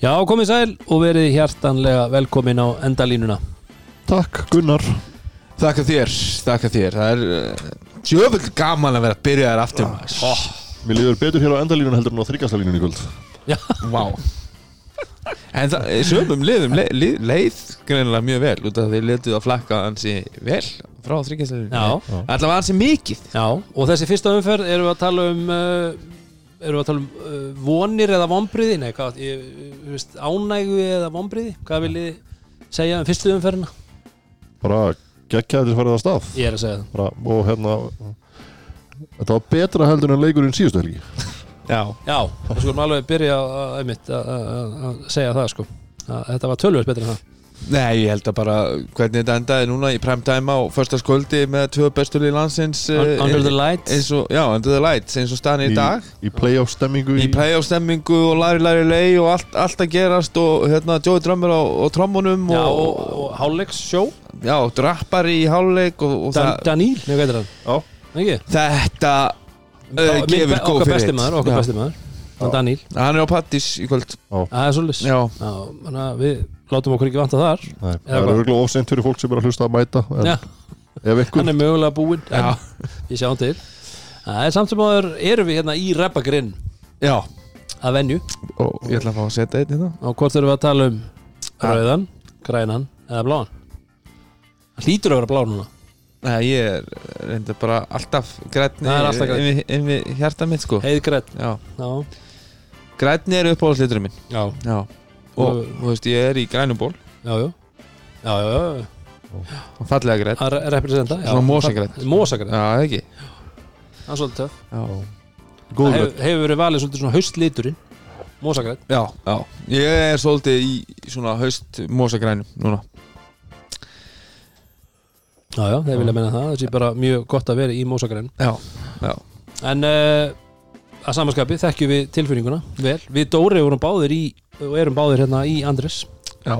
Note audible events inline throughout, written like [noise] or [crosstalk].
Já, komið sæl og verið hjartanlega velkomin á endalínuna. Takk Gunnar. Þakka þér, þakka þér. Það er uh, sjöfull gaman að vera að byrja þér aftur maður. oh. Mér líður betur hér á endalínun heldur en á þryggastalínun í kvöld. Já, Vá. En það, sömum liðum leið, leið, leið greinilega mjög vel út af að þið letuð að flakka hansi vel frá þryggjastæðinu já, Alltaf hansi mikið. Já Og þessi fyrsta umferð erum við að tala um uh, erum við að tala um uh, vonir eða vonbriði Nei, hvað, ég, ég veist, ánægu eða vonbriði Hvað viljið þið segja um fyrstu umferðina? Bara geggjaði til farið að stað. Ég er að segja það. Bara, Og hérna Þetta var betra heldur en leikurinn síðustu helgi. Já, Já, við skulum alveg byrja að, að, einmitt, að, að, að segja það sko. Að Þetta var tölvöld betur en það Nei, ég held að bara hvernig þetta endaði núna í primetime á förstaskvöldi með tvö besturli landsins eh, Under the lights? eins og, Já, under the lights eins og staðan í dag. Í playoff stemmingu í playoff stemmingu og læri læri lei og allt, allt að gerast og hérna Joey Drömmur á, á trommunum Já, og, og, og hálfleiks sjó já, drappar í og Dan, Daníl, nefnir hvað heitir hann? Já. Ekki? þetta uh, gefur góð Okkar fyrir besti maður, okkar Já. besti maður. Hann Daníl, hann er á Pattís í kvöld. Það er svolítið Já, þannig að við látum okkur ekki vanta þar. Nei, Það er hvað? örgulega ofseint fyrir fólk sem er að hlusta að mæta En ef ykkur Hann er mögulega búinn Ég [laughs] sjáum til. Það er samt sem áður erum við hérna í repagrinn já. Að venju. Og ég ætla að fá að setja einn hérna. Og hvort erum við að tala um rauðan, grænan eða bláan? Það hlýtur að vera blá núna. Nei, ég er reynda bara alltaf grætni Það inn við, hjarta mitt sko. Heiðgræn já, Já, grætni er uppáhaldsliturinn minn. Já, já, og þú veist ég er í grænum ból. Já, já. Já, já, já, og fallega græn. Svona mosagrænn. Mosagrænn, já, ekki. Það er svolítið töff. Já, Það Góður hefur, verið valið svolítið svona haustliturinn Mosagrænn já, já. ég er svolítið í svona haust mosagrænum núna. Já, já, þeir vilja meina það. Það sé bara mjög gott að vera í mosagrænn já, já, En uh, að samanskapi þekkjum við tilfinninguna vel. Við Dóri vorum báðir í og erum báðir hérna í Andres já,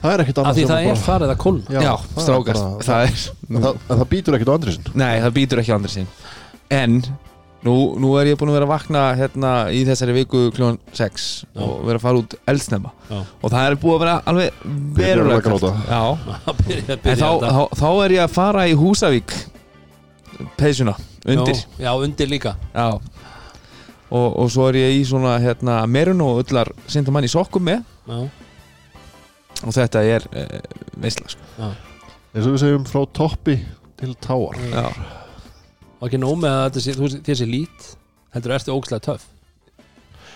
Það er af annað sem það er farið að kólna. Já, það strákar bara- það er En það, en það býtur ekkit á andrisinn Nei, það býtur ekki á andri sín En nú, nú er ég búin að vera að vakna hérna í þessari viku kljóðan 6 Já. og vera að fara út eldsnemma. Já. og það er búið að vera alveg verulega gráta. kalt. Já, [laughs] Að byrja- en byrja þá, þetta. þá, þá er ég að fara í Húsavík peysuna, undir. Já, já, undir líka. Já og, og svo er ég í svona hérna merun og öllar sindamann í sokkum með. Já, og þetta er uh, veistla sko. eins og við segjum frá toppi til táar Já, og ekki nóg með að þetta sé- þú veist, þér sé lít heldur ertu ógslag töff.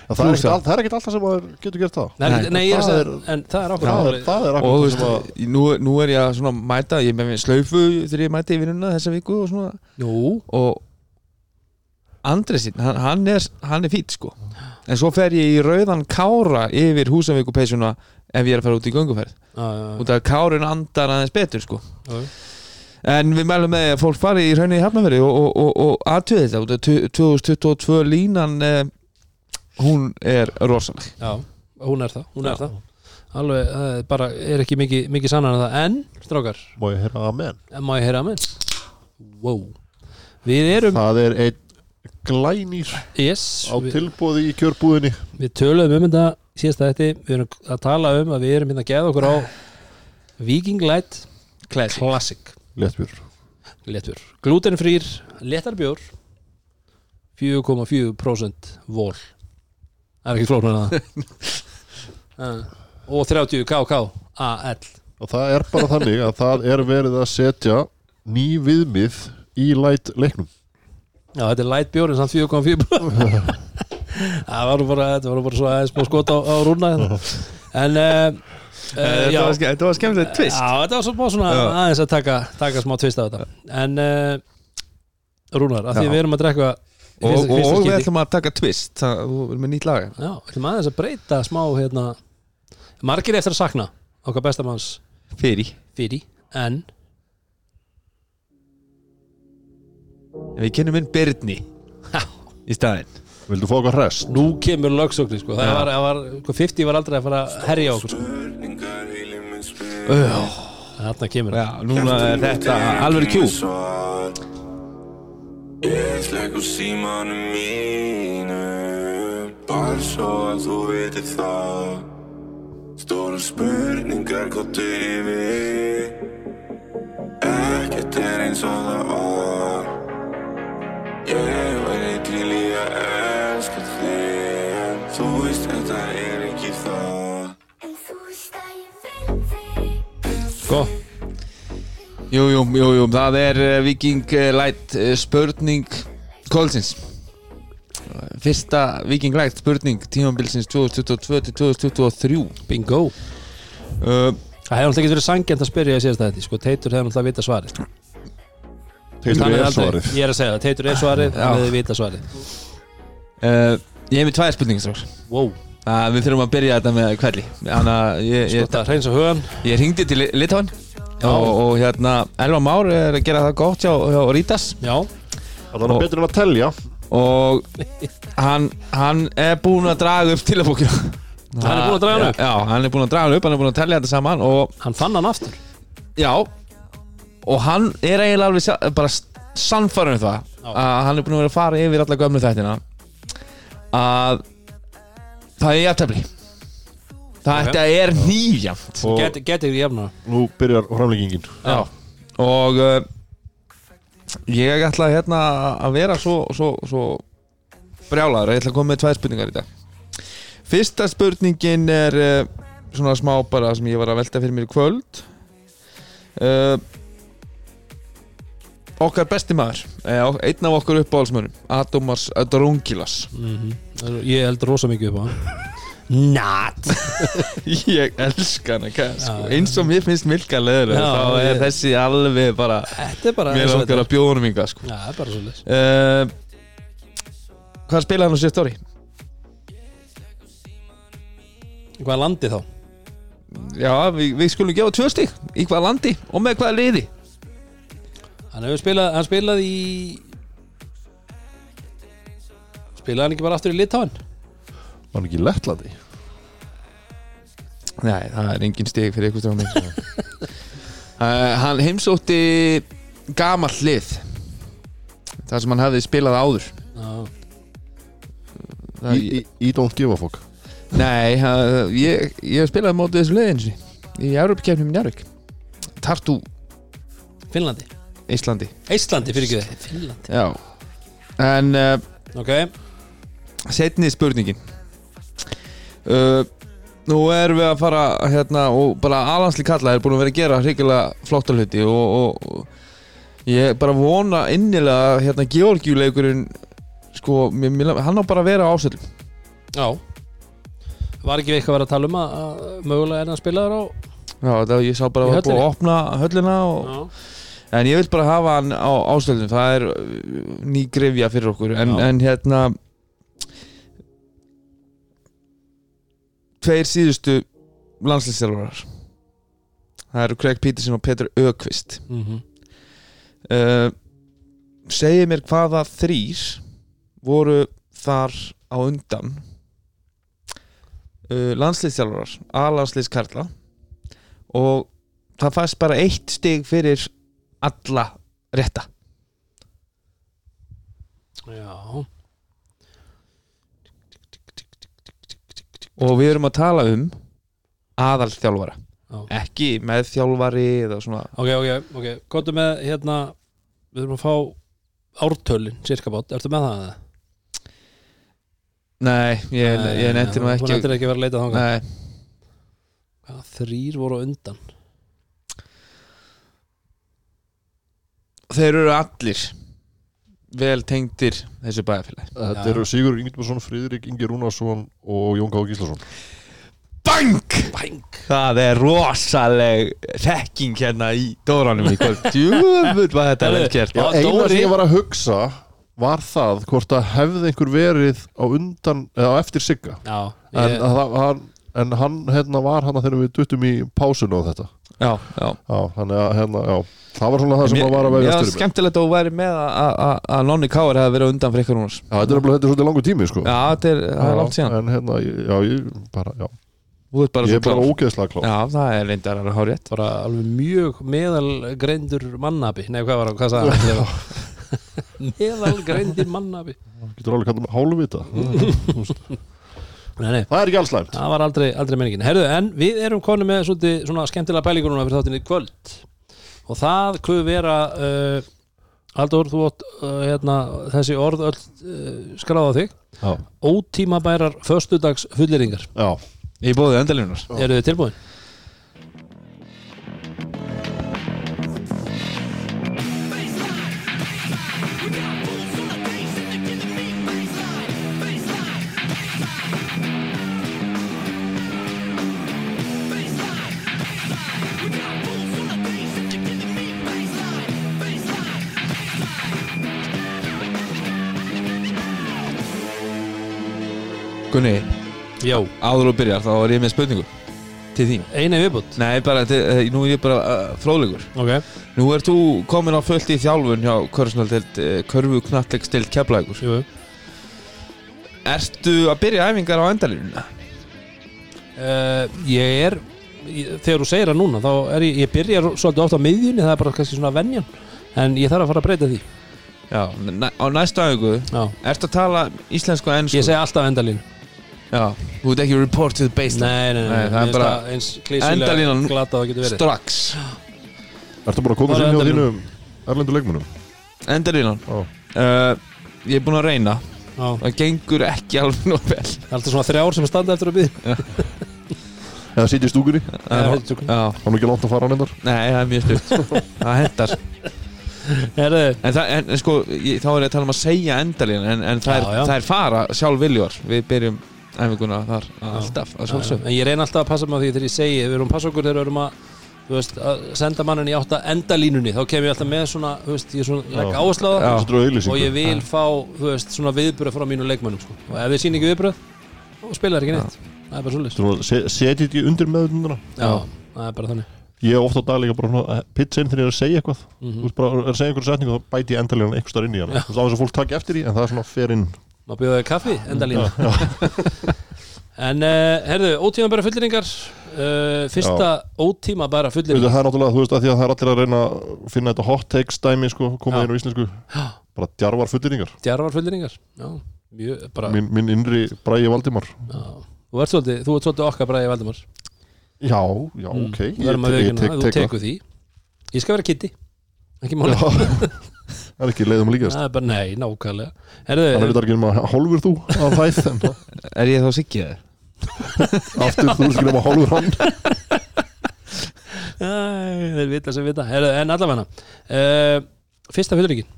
En það, er ekkit, Plúsa. all- það er ekkit alltaf sem maður getur gert það. Nei, Nei, nei, er það segja, en það er okkur það er, árið það er og þú akkur veist, sem að nú, nú er ég að svona mæta ég er með mér slaufu þegar ég mæti í vinnuna þessa viku og svona. Jú, og Andresinn, hann, hann er, hann er fýtt sko. En svo fer ég í rauðan kára yfir húsavíkupeysuna ef ég er að fara út í gönguferð. Já, já, út af kárin andar aðeins betur sko. Já, en við mælum með að fólk fari í raunni í hafnaferi og, og, og, og aðtöði þetta. Út af tu- 2022 línan eh, hún er rosaleg. Já, hún er það, hún er það. Alveg, það er bara, er ekki mikið, mikið sannan en það. En, strákar, Má ég heyra amen? Má ég heyra að minn Wow. Við erum, Það er einn glænýr yes á við, tilbúði í kjörbúðinni. við töluðum um þetta síðast þetta Við erum að tala um að við erum hérna að geða okkur á Viking Light Classic. Classic. Léttbjör Léttur Glutenfrýr, léttar bjór 4,4% vol. Það er ekki flóknar að það. [laughs] Og 30 KK AL Og það er bara þannig að það er verið að setja ný viðmið í læt leiknum Já, þetta er light bjórin samt 4,4 [laughs] Það var bara bara svo aðeins smá skot á, á rúna hérna. En uh, uh, já, þetta var skemmtilegt tvist já, þetta var svo svona Já. aðeins að taka, taka smá tvist á þetta. En uh, Rúnar, að því Já. við erum að drekka og, fyrsta- og, fyrsta og við ætlum að taka twist það erum með nýtt lag. Já, við ætlum aðeins að breyta smá hérna. Margir eftir að sakna okkar bestamanns fyrir fyrir En við kennum inn Byrni í staðinn. Vildu fá okkar rest? nú kemur lögsóknir sko. Það var, það var, sko, 50 var aldrei að fara að herja á okkur sko. Þarna kemur já, núna er þetta alveg kjú. Ég slekk úr símanum mínu Bara svo að þú veitir það voru spurningar kottu yfir Ekkert er eins og það var Ég væri til í að elska þig. En þú veist þetta er ekki það. En þú veist að ég vil þig. Sko, Jú, jú, jú, það er uh, Viking uh, Light uh, spurning Kólsins Fyrsta Viking Light spurning tímambilsins 2022-2023 bingo. Uh, Það hefur náttúrulega ekki verið sangjant að spyrja að síðast þetta sko. Teitur hefur náttúrulega vita svarið sko. Teitur er svarið. Ég er að segja það, Teitur er svarið, hann hefur vita svarið. Uh, Ég hef með tvær spurningar. Wow, uh, Við þurfum að byrja þetta með hverli Þannig að ég, sko ég, það hreinsa hugan. ég ringdi til Litáin og, og hérna Elva Már er að gera það gott hjá, hjá Rítas. Já, Það er Og- betur en að telja. Og hann, hann er búinn að draga upp tilabókina. Hann er búinn að draga hann upp? Já, hann er búinn að draga hann upp, hann er búinn að tellja þetta saman og hann fann hann aftur. Já Og hann er eiginlega alveg bara sannfærum það Já. að hann er búin að vera að fara yfir alla gömlu þættina að það er jafntefli. Þetta er nýjamt Og Get- Getur ég jafna nú byrjar framleggingin Já. Og uh, ég ætla hérna að vera svo, svo, svo brjálaður. Ég ætla að koma með tvær spurningar í dag. Fyrsta spurningin er uh, svona smá bara sem ég var að velta fyrir mér í kvöld. Uh, Okkar besti maður eh, Einn af okkur uppáhaldsmönnum Atomars Drungilas Ég held rosa mikið upp á hann Not [laughs] Ég elska hann ekki sko. Eins og mér finnst Milka leður Þá er ég- þessi alveg bara Þetta er bara Mér þetta að bjóða honum yngar sko. Já, það bara svo leys uh, Hvað spilaði hann á sér stóri? Hvað landi þá? Já, við, við skulum gefa tvö stík Í hvaða landi og með hvaða liði Hann hefur spilað, hann spilaði í Spilaði hann ekki bara aftur í Litáin? Var hann ekki í Lettlandi? Nei, það er engin stík fyrir ykkur strámi uh, [laughs] Hann heimsótti gamall lið Það sem hann hefði spilað áður. Já, það, Í, í, í Don't Give a Fuck. Nei, uh, ég, ég spilaði mótið þessu liðin Í Európa-kefnum í Njárvík Tartu, Finnlandi Íslandi. Íslandi fyrir ekki þið Finnlandi. Já. En uh, Ok, setni spurningin. Uh, Nú erum við að fara hérna og bara Alansli Kalla er búin að vera að gera hrigilega flotta hluti og, og, og ég bara vona innilega að hérna Georgiuleikurinn sko, mér, mér, hann á bara að vera ásöldum já. Var ekki eitthvað að vera að tala um að, að mögulega er hann spilaður á Já, það ég sá bara Í að það var búið að höllinni? opna höllina og, Já, en ég vil bara hafa hann á ásöldum það er uh, ný grefja fyrir okkur. En, en hérna tveir síðustu landslýstjálfarar það eru Craig Peterson og Peter Ökvist mm uh, segið mér hvaða þrýr voru þar á undan. Uh, landslýstjálfarar A-landslýskarla og það fæst bara eitt stig fyrir alla rétta. Já. Og við erum að tala um aðalþjálfara. Já. ekki með þjálfari eða svona Ok, ok, ok, gottu með hérna Við þurfum að fá ártölin Cirka bát, ertu með það? nei, ég, ég nefndi nú Þú ekki nefndir ekki að vera að leita Hvaða Þrýr voru undan þeir eru allir vel tengdir þessu bæðafélagi Þetta eru Sigur Ingmarsson, Friðrik Ingi Rúnarsson og Jón Ká Gíslason. Bang! Bang! Það er rosaleg þekking hérna í dóranum í kvöld. Djúfull var þetta vel gert. Já, Eina Dóri- sem ég var að hugsa var það hvort að hefði einhver verið á undan, eða á eftir Sigga. Já, en, ég, að, hann, en hann hérna var hann þegar við duttum í pásinu á þetta Já, já. Já, þannig að hérna, já. Það var svona það sem Mér- að var að mér vega var styrir skemmtilegt að þú væri með að- að að- að Nonni Káar hefði verið undan fyrir ykkur núna. Já, þetta er, er svolítið langur tími sko. Já, þetta er, það er langt síðan. En hérna, já, ég bara, já. Þú ert bara Ég svo er bara klár. ógeðslega klár. Já, það er reyndar að há rétt bara alveg mjög meðalgreindur mannabi Nei, hvað var hann, hvað sagði hann? [laughs] meðalgreindir mannabi Getur alveg kallað með hálfvita [laughs] Nei, nei, Það er ekki alls slæmt. Það var aldrei, aldrei menningin Herðu, en við erum konum með svolítið, svona skemmtilega pælingur núna fyrir þáttinni í kvöld. Og það kuð vera uh, Haldur, þú átt uh, hérna, þessi orð öll uh, skráða þig. Já, ótímabærar föstudags fulleringar já. Í bóði endalínunar. Eru þið tilbúin? Gunni, Já, áður og byrjar þá er ég með spurningu Til þín. Eina viðbútt Nei, bara, til, eh, nú er ég bara uh, fróðlegur Ok, Nú ert þú komin á fullt í þjálfun hjá Körfusnaldelt, uh, Körfu knattlegstild Keflækur jú. Ertu að byrja æfingar á endalínuna? uh, Ég er ég, þegar þú segir það núna þá er ég, ég byrjar svolítið oft á miðjunni það er bara kannski svona venjan en ég þarf að fara að breyta því. Já, næ, á næstu æfingu Já, Ertu að tala íslensku og ennsku? ég segi alltaf endalín Já, þú ert ekki report to the baseline Nei, nei, nei, Nei, það er bara það eins klísulega glata það getur verið. Strax. [gasps] Ertu bara að koma sér hjá þínum erlendu leikmunum? Endalínan. Já uh, Ég er búinn að reyna. Já, Það gengur ekki alveg nóg vel. Alltaf svona þrjár sem standa eftir að byggja [laughs] Eða sitja í stúkunni. Já, já, Það er ekki langt að fara hann endar nei, það er mjög stutt. [laughs] Það hendar. En, það, en sko, ég, þá er ég að tala um að segja endalínan En, en það, Já, já. er, það er fara sjálf viljúar Við byrjum æfinguna þar. Alltaf að sjálfsög en ég reyna alltaf að passa mig á því þegar ég segi við erum að passa okkur þegar við erum að þú veist, að senda mannin í átta endalínunni þá kem ég alltaf með svona, þú veist, ég er svona legg áherslu á Já. það Þessu dröðu auðlýsingu og ég vil fá, þú veist, svona viðbröð frá mínu leikmönnum sko. og ef þið sín ekki viðbröð þá spilar ekki neitt, það er bara svolítið Þú veist, se- Setjið þetta í undir meðutunduna Já, það er bara þannig. Ég er ofta á dag líka bara svona pitch inn þegar ég er að segja eitthvað. Þú veist bara er að segja einhverju setningu þá bæti ég endalíðan eitthvað starf inn í hann Þú veist á þess að fólk takk eftir í en það er svona fer inn Má bjóða þig kaffi, endalínu [laughs] En, uh, herðu, ótíma bara fulleringar uh, Fyrsta ótíma bara fulleringar Það er náttúrulega, þú veist, að því að það er allir að reyna að finna þetta hot takes dæmi sko, koma inn á íslensku. Bara djarvar fulleringar Djarvar fulleringar Já, mjög, bara minn, minn innri Bræði Valdimar. Já. Þú ert svolítið, þú ert svolítið okkar bræði Valdimar. Já, já, ok Við Mm. að ég, viðurkenna tek, tek, Þú tekur því. Ég skal vera kitti Ekki máli [laughs] [laughs] það er ekki leiðum að líkast Það er bara, nei, nákvæmlega. Þannig er Herðu, þetta ekki nema hálfur þú af hæð en Er ég þá siggið þér? aftur þú ert ekki nema hálfur hann. Þeir vita sem vita. Herðu, En allavega uh, Fyrsta fulleringin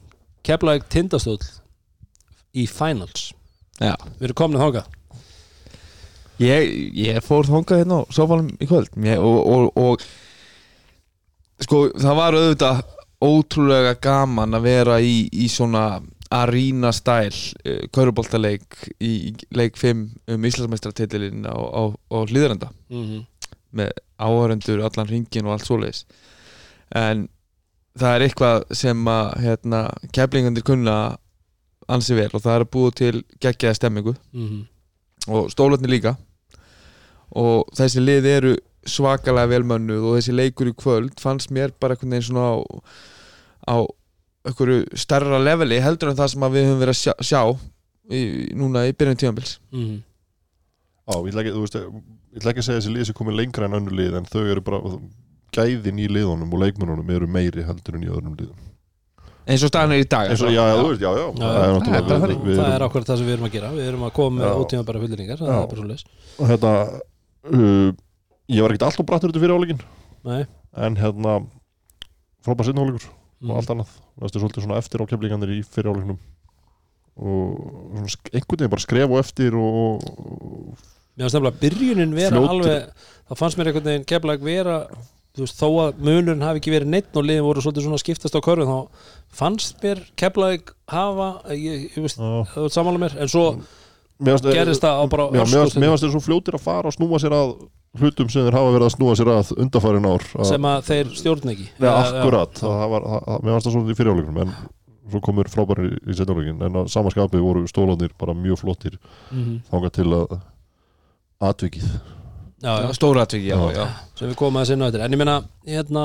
Keflavík tindastóll Í finals. Já. Við erum komin að þáka Ég, ég fór þangað hérna á sofanum í kvöld. Ég, og, og, og sko það var auðvitað ótrúlega gaman að vera í, í svona arena stæl uh, kauruboltaleik í í leik 5 um Íslandsmeistaratitilinn á, á, á hlýðarenda mm -hmm. með áhörendur allan ringin og allt svoleiðis. En það er eitthvað sem að hérna, keflingandir kunna ansi vel og það er að búa til geggjaða stemmingu. Og stólarnir líka. Og þessi lið eru svakalega velmönnuð og þessi leikur í kvöld fannst mér bara einhvern veginn svona á, á einhverju stærra leveli heldur en það sem að við höfum verið að sjá, sjá í, núna í byrjun tíðanbils Mm Já, ég ætla ekki, þú veist, ég ætla ekki að segja þessi lið sem komið lengra en önnur lið en þau eru bara, gæðin í liðunum og leikmennunum eru meiri heldur en í öðrum liðum. Eins og staðan er í dag eins og, já, já, þú veist, já, já, Já, það er það er við- við Það er ákveð það sem við erum að gera. Við erum að koma með ótíma bara fulleringar Það Já. er bara svo leis og hérna uh, ég var ekkert alltaf brattur þetta fyrir áleikin Nei. En hérna frábær sinnháleikur mm. og allt annað. Það er svolítið svona eftir á keflingandir í fyrir áleiknum og einhvern veginn bara skref og eftir og, og Mér finnst nefnilega byrjunin vera Fljótur. alveg Það fannst mér einhvern veginn keflag vera Þú veist, þó að munurinn hafi ekki verið neitt og liðin voru svolítið svona skiptast á körfum þá fannst mér keflag hafa ég, ég veist, það var samanlega mér en svo gerist það á bara mér fannst þeir svo fljótir að fara og snúa sér að hlutum sem þeir hafa verið að snúa sér að undarfærin ár að, sem að þeir stjórn ekki ja, Já, akkurat, já. það, það var, það, mér fannst það svona í fyriráleikunum en svo komur frábæri í, í setjáleikin en að samaskapið voru stólanir bara mjög flottir Mhm. þangað til að atvikið já, já. stóra atviki, já, Já. já sem við komum að sinna þetta en ég meina, hérna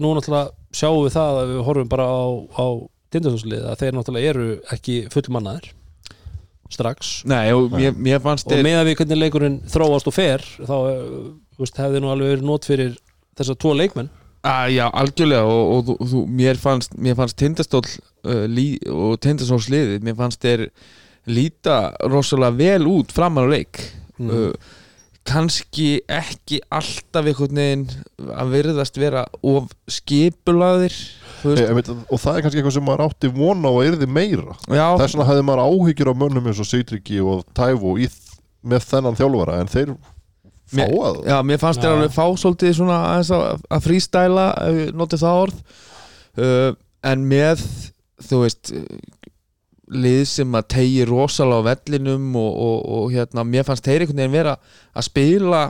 nú náttúrulega sjáum við það að við horfum bara á, á tindastólslið að þeir náttúrulega eru ekki fullmannaðir strax. Nei, og mér, mér fannst og með að við hvernig leikurinn þróast og fer þá eh, veist, hefði nú alveg verið nót fyrir þessa tvo leikmenn. Að, Já, algjörlega og, og, þú- þú, mér fannst, mér fannst tindastól uh, lí, og tindastóls liðið mér fannst þeir líta rosalega vel út framan á leik. Mm. uh, kannski ekki alltaf einhvern veginn að virðast vera of skipulaðir veist, og það er kannski eitthvað sem maður átti vona á að yrði meira. Þess vegna hefði maður áhyggjur á mönnum eins og Seitriki og Tævo í, með þennan þjálfara en þeir fá að Já, mér fannst þér alveg fá svolítið svona að, að frístæla notið það orð. Uh, en með þú veist lið sem að tegi rosalega á vellinum og, og, og hérna, mér fannst þeir einhvern veginn vera að spila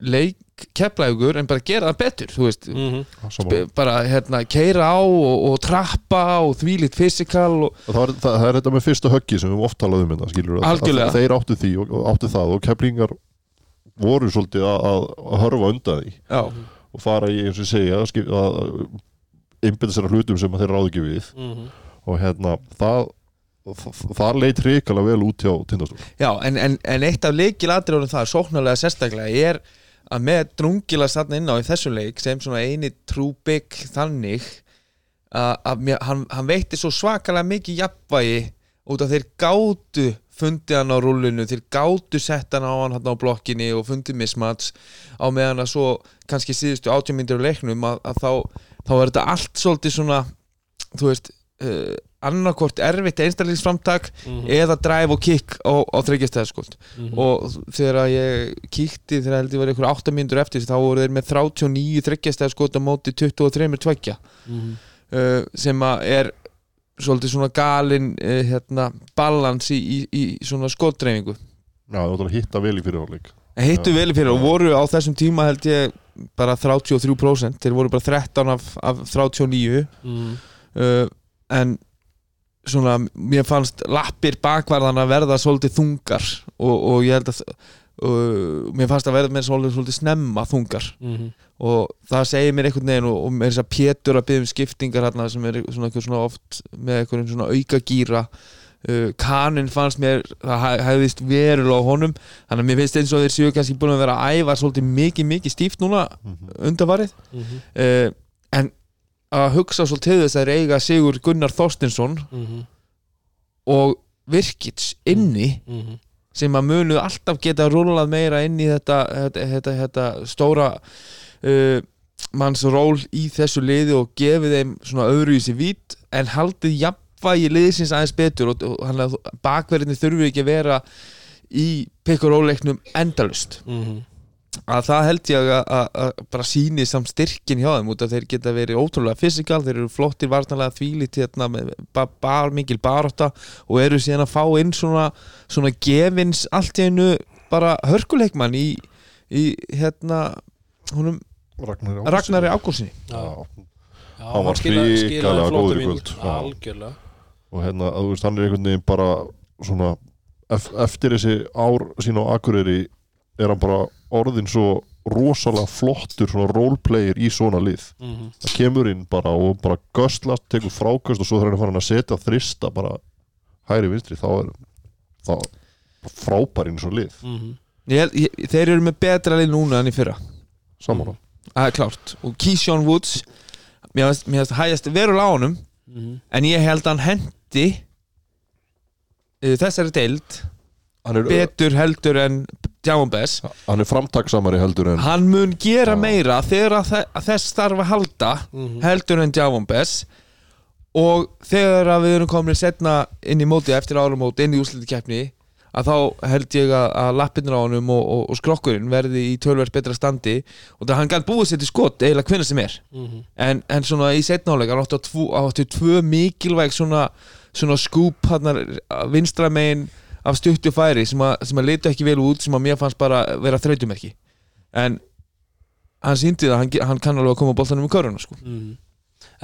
leik kepplægur en bara gera það betur þú veist, mm -hmm. Bara hérna keira á og, og trappa og þvílít fysikal og það, það, það er þetta með fyrsta höggi sem við oft talaðum um þetta skilur að- Algjörlega. að þeir áttu því og, og áttu það og keplingar voru svolítið að, að, að hörfa undan því. Já, og fara í eins og segja að, einbyrða sér að hlutum sem þeir ráðu ekki við. Mhm. og hérna það það, það leit hrikalega vel út hjá tindastól já en, en, en eitt af leikiladrjóðum það sóknarlega sérstaklega er að með drungila þarna inn á í þessu leik sem svona eini trúbygg þannig að, að mér, hann, hann veitti svo svakalega mikið jafnvægi út af þeir gátu fundið hann á rúllinu, þeir gátu sett hann á hann hann á blokkinni og fundið mismats á meðan að svo kannski síðustu átjömyndir á leiknum að, að þá, þá er þetta allt svolítið svona þú veist uh, annarkort erfitt einstaklingsframtak Mhm. eða drive og kick á, á þryggjastæðaskuld Mhm. og þegar að ég kíkti þegar held ég var ykkur 8 mínútur eftir þá voru þeir með 39 þryggjastæðaskot á móti 23 tveggja. Mhm. uh, sem að er svolítið svona galin uh, hérna, balans í, í, í svona skotdreifingu. Já, það var að hitta vel í fyrirháleik en hittu vel í fyrir og voru á þessum tíma held ég bara 33% þeir voru bara 13 af, af 39 Mhm. uh, en svona mér fannst lappir bakvarðana verða svolítið þungar og, og ég held að uh, mér fannst að verða með svolítið, svolítið snemma þungar. Mhm. og það segir mér einhvern veginn og, og með þess að Pétur að byggja um skiptingar hérna sem er svona, svona oft með einhverjum svona auka gýra uh, kanin fannst mér það hefðist verulega á honum. Þannig að mér finnst eins og þeir séu kannski búin að vera að æfa svolítið mikið mikið stíft núna undarfarið Mhm. uh, en að hugsa svolítið þess að þeir eiga Sigur Gunnar Þorstinsson Mhm. og Virkits inni Mhm. sem að munu alltaf geta rúlað meira inn í þetta, þetta, þetta, þetta stóra uh, manns ról í þessu liði og gefið þeim svona öðru í sér vít en haldið jafnvægi liðsins aðeins betur og, og bakverðinni þurfi ekki að vera í pikk og róleiknum endalust Mhm. Að það held ég að, bara síni samt styrkin hjá þeim út að þeir geta verið ótrúlega fysikal, þeir eru flottir vartanlega þvílít hérna með ba bar, mikil baróta og eru síðan að fá inn svona, svona gefins allt í einu bara hörkuleikmann í, í hérna húnum Ragnar Ragnari Ágúrsinni Hann var flottum góður í kvöld. Og hérna, að þú veist, hann er einhvern veginn bara svona, ef, eftir þessi ár sín á Akureyri er hann bara orðin svo rosalega flottur svona roleplayer í svona lið Mhm. það kemur inn bara og bara göstlast, tekur frákast og svo þegar hann er farin að setja þrista bara hæri vinstri þá er það frábærinn svo lið Mhm. ég, held- ég, þeir eru með betra lið núna enn í fyrra saman það er klárt og Keyshawn Woods mér finnst- mér finnst hægjast verulega á honum Mhm. en ég held að hann hendi uh, þessari deild er, betur heldur en Javon Bess. Hann er framtaksamari heldur en hann mun gera meira þegar þess þarf að halda Mhm. heldur en Javon Bess. Og þegar að við erum komin setna inn í móti eftir árumóti inn í úrslutikeppni að þá held ég að, að lappinur á honum og, og, og skrokkurinn verði í tölverð betra standi. Og það hann gæti búið sér til skot eiginlega hvenna sem er. Mhm. en, en svona í setnáleik hann átti tvö mikilvæg svona, svona skúp hann vinstra megin af stuttu færi sem að, sem að leita ekki vel út sem að mér fannst bara vera þrautumerki. En hann síndi það, hann, hann kann alveg að koma boltanum í köruna sko. Mhm.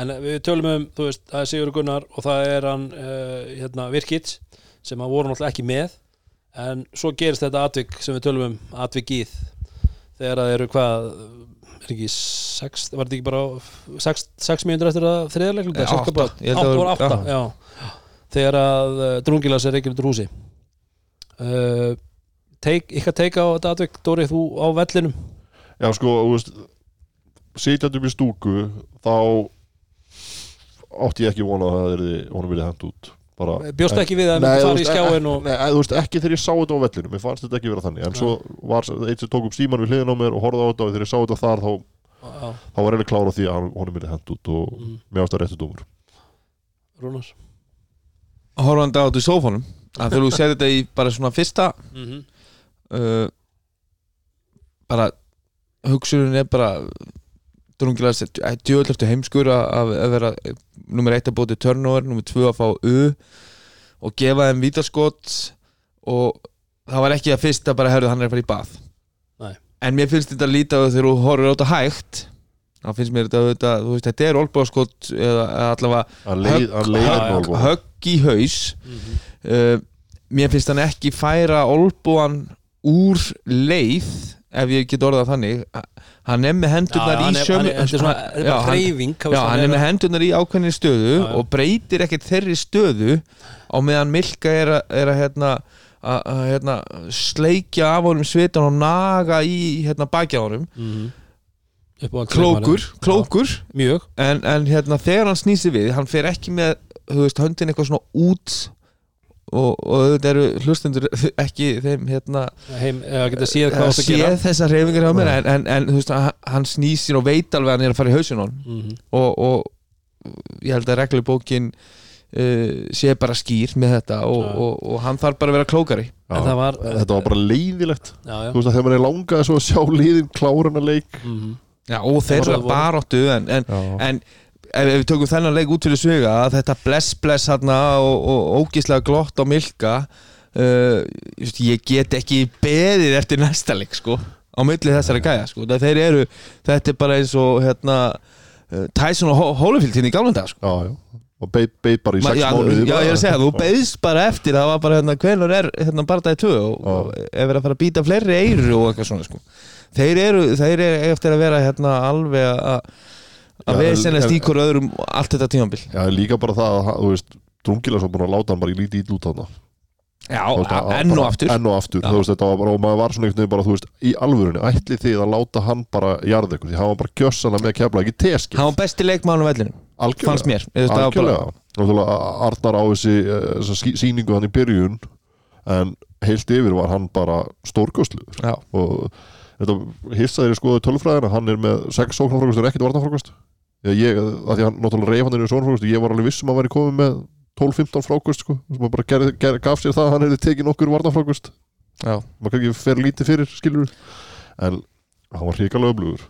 En við tölum um, þú veist, það er Sigur Gunnar og það er hann uh, hérna, Virkits sem að voru náttúrulega ekki með. En svo gerist þetta atvik sem við tölum um atvikið þegar það eru hvað er ekki sex, var þetta ekki bara sex, sex mínútur eftir að þriðarleik Nei, átta. Átta það átta, já. þegar að uh, drungilas er ekki úr húsi uh, teik, ykkar teika á þetta atvik Dóri, þú á vellinum? Já, sko, þú veist sitjandi upp í stúku þá átti ég ekki vona að það er honum vilja hend út. Bara, bjóst ekki við að það þú fara í skjáin og Nei, þú veist, ekki þegar ég sá þetta á vellinu Mér fannst þetta ekki vera þannig. En svo var eitt sem tók upp síman við hliðin á mér og horfði á þetta og þegar ég sá þetta þar þá, Já, þá var reyna klára því að hann- honum vilja hend út og mm, mér ást að réttu dómur. Rúnars? Horfandi á þetta í sófanum að þú segir þetta í bara svona fyrsta mm -hmm. uh, bara hugsunin er bara drungilega djöðlöftu heimskur að, að að vera nummer eitt að bóti turnover, nummer tvö að fá U og gefa þeim vítaskot og það var ekki að fyrsta bara herðu hann er að fara í bað Nei. en mér finnst þetta lítið að þegar þú horfir á þetta hægt þá finnst mér þetta, þetta þú veist, þetta er olbúðaskot eða eða allavega Já, já. högg í haus. Uh, mér finnst hann ekki færa olbúan úr leið ef ég get orðað þannig. Hann er með hendurnar í sömu er er Já, hann- Já, er með hendurnar í ákveðni stöðu Já, já. og breytir ekkert þeirri stöðu á meðan Milka er að, er að hérna, að, að hérna, sleikja af honum svitan og naga í hérna, bakja honum. Mm klókur, klókur Mjög. En, en hérna, þegar hann snýsi við hann fer ekki með þú veist, höndin eitthvað svona út og, og þetta eru hlustendur [laughs] ekki þeim hérna Heim, séð hvað að það sé gera. þessar reyfingar hjá mér en, en, en þú veist, hann- snýsir og veit alveg að hann er að fara í hausin á honum. Mm og, og ég held að reglubókin uh, sé bara skýr með þetta og, Já. og, og hann þarf bara að vera klókari. Já, En það var- Þetta var bara leiðilegt. Já, já. Þú veist að þegar maður er langað svo að sjá liðin klárana leik. Mm Já, og Það var- baróttu en, en, Já, en ef, við tökum þennan leik út fyrir að þetta bless bless hérna og, og ógíslega glott á Milka uh, ég get ekki beðið eftir næsta leik sko á milli þessari gæja sko. Þeir eru, þetta er bara eins og hérna uh, Tyson og Ho- Holyfield hérna í gamla dag sko. Já, já. Og beið beið bara í sex já, mánuði já, ég er að segja, þú beðst bara eftir það var bara hérna, hvenær er hérna bardaði tvö og, Já. og ef er að fara að býta fleiri eyru og eitthvað svona sko þeir eru, þeir eru eftir að vera hérna alveg að Já, að veðsennast en- í hver öðrum allt þetta tímambil Já, líka bara það að, hann- þú veist Drungilega svo búin að láta hann bara í lítið ítl út Já, Þú veist, að- enn og aftur. Enn og aftur, Já. þú veist, þetta var bara Og maður var svona einhvern veginn bara, þú veist, í alvörunni Ætli þið að láta hann bara jarða ykkur? Því hann var bara gjössana með kefla ekki teski hann var besti leikmann á vellinu, fannst mér. Var Algjörlega. Náttúrulega Arnar á þessi eh, sýningu hann í byrjun En heilt yfir var hann bara stórkostluður Já, Og þetta hissaðir í skoðu tölfræðina Hann er með sex sóknarfrákast og ekkert varnarfrákast ég, að því hann náttúrulega reyf hann inn í sóknarfrákast Ég var alveg viss um að hann væri komið með 12-15 frákast sko, sem bara ger, ger, gaf sér það að hann hefði tekið nokkur varnarfrákast já, maður kannski fer lítið fyrir skilur en hann var hrikalega öflugur.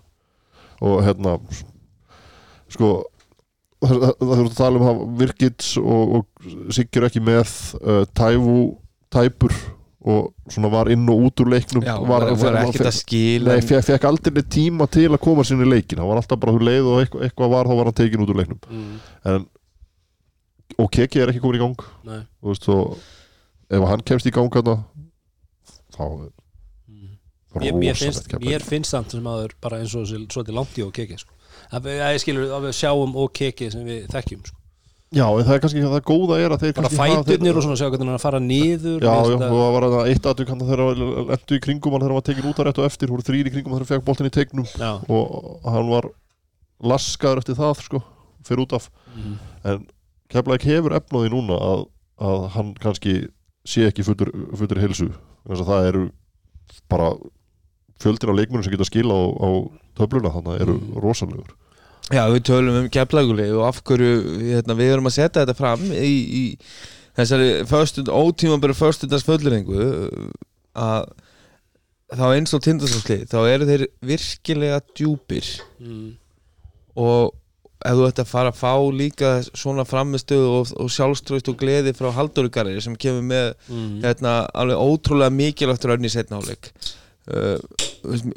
Og hérna sko það þurfum að tala um það Virkits og, og Sigur ekki með uh, Tæfu Tæpur og svona var inn og út úr leiknum já var, var, ekkert að skila Nei, fekk, fekk aldrei tíma til að koma sinni í leikin hann var alltaf bara þú leið og eitthvað, eitthvað var þá var hann tekin út úr leiknum mm. en, og Keki er ekki komin í gang Nei. þú veist, og ef hann kemst í gang þá Mm. mér, rosalegt finnst, mér finnst samt sem aður bara eins og svolítið langt í og keki sko. að að ég skilur að við sjáum og keki sem við þekkjum sko. Já, en það er kannski það góða er að þeir bara fæturnir og svona sjá hvernig hann er að fara niður Já, já, og það var það eitt aðtök hann þegar hann lendu í kringum hann þegar hann var tekin út að rétt og eftir voru þrýr í kringum þegar hann fekk boltin í tegnum. Já, og hann var laskaður eftir það sko, fyrir út af. Mm. en Keflæk hefur efnaði núna að, að hann kannski sé ekki fullur, fullur heilsu. Þess að það eru bara fjöldir af leikmunum sem geta skila á, á töfluna þannig að eru Mm. rosalegur Já, við tölum um keflaguli og af hverju hérna, við erum að setja þetta fram í, í þessari föstund, ótímabæru föstundas fulleringu að þá eins og tindastóðsli þá eru þeir virkilega djúpir Mm. og ef þú ætti að fara að fá líka svona framistöðu og, og sjálfströst og gleði frá Halldórugarri sem kemur með Mm. hérna, alveg ótrúlega mikilvægt raun í setna áleik uh,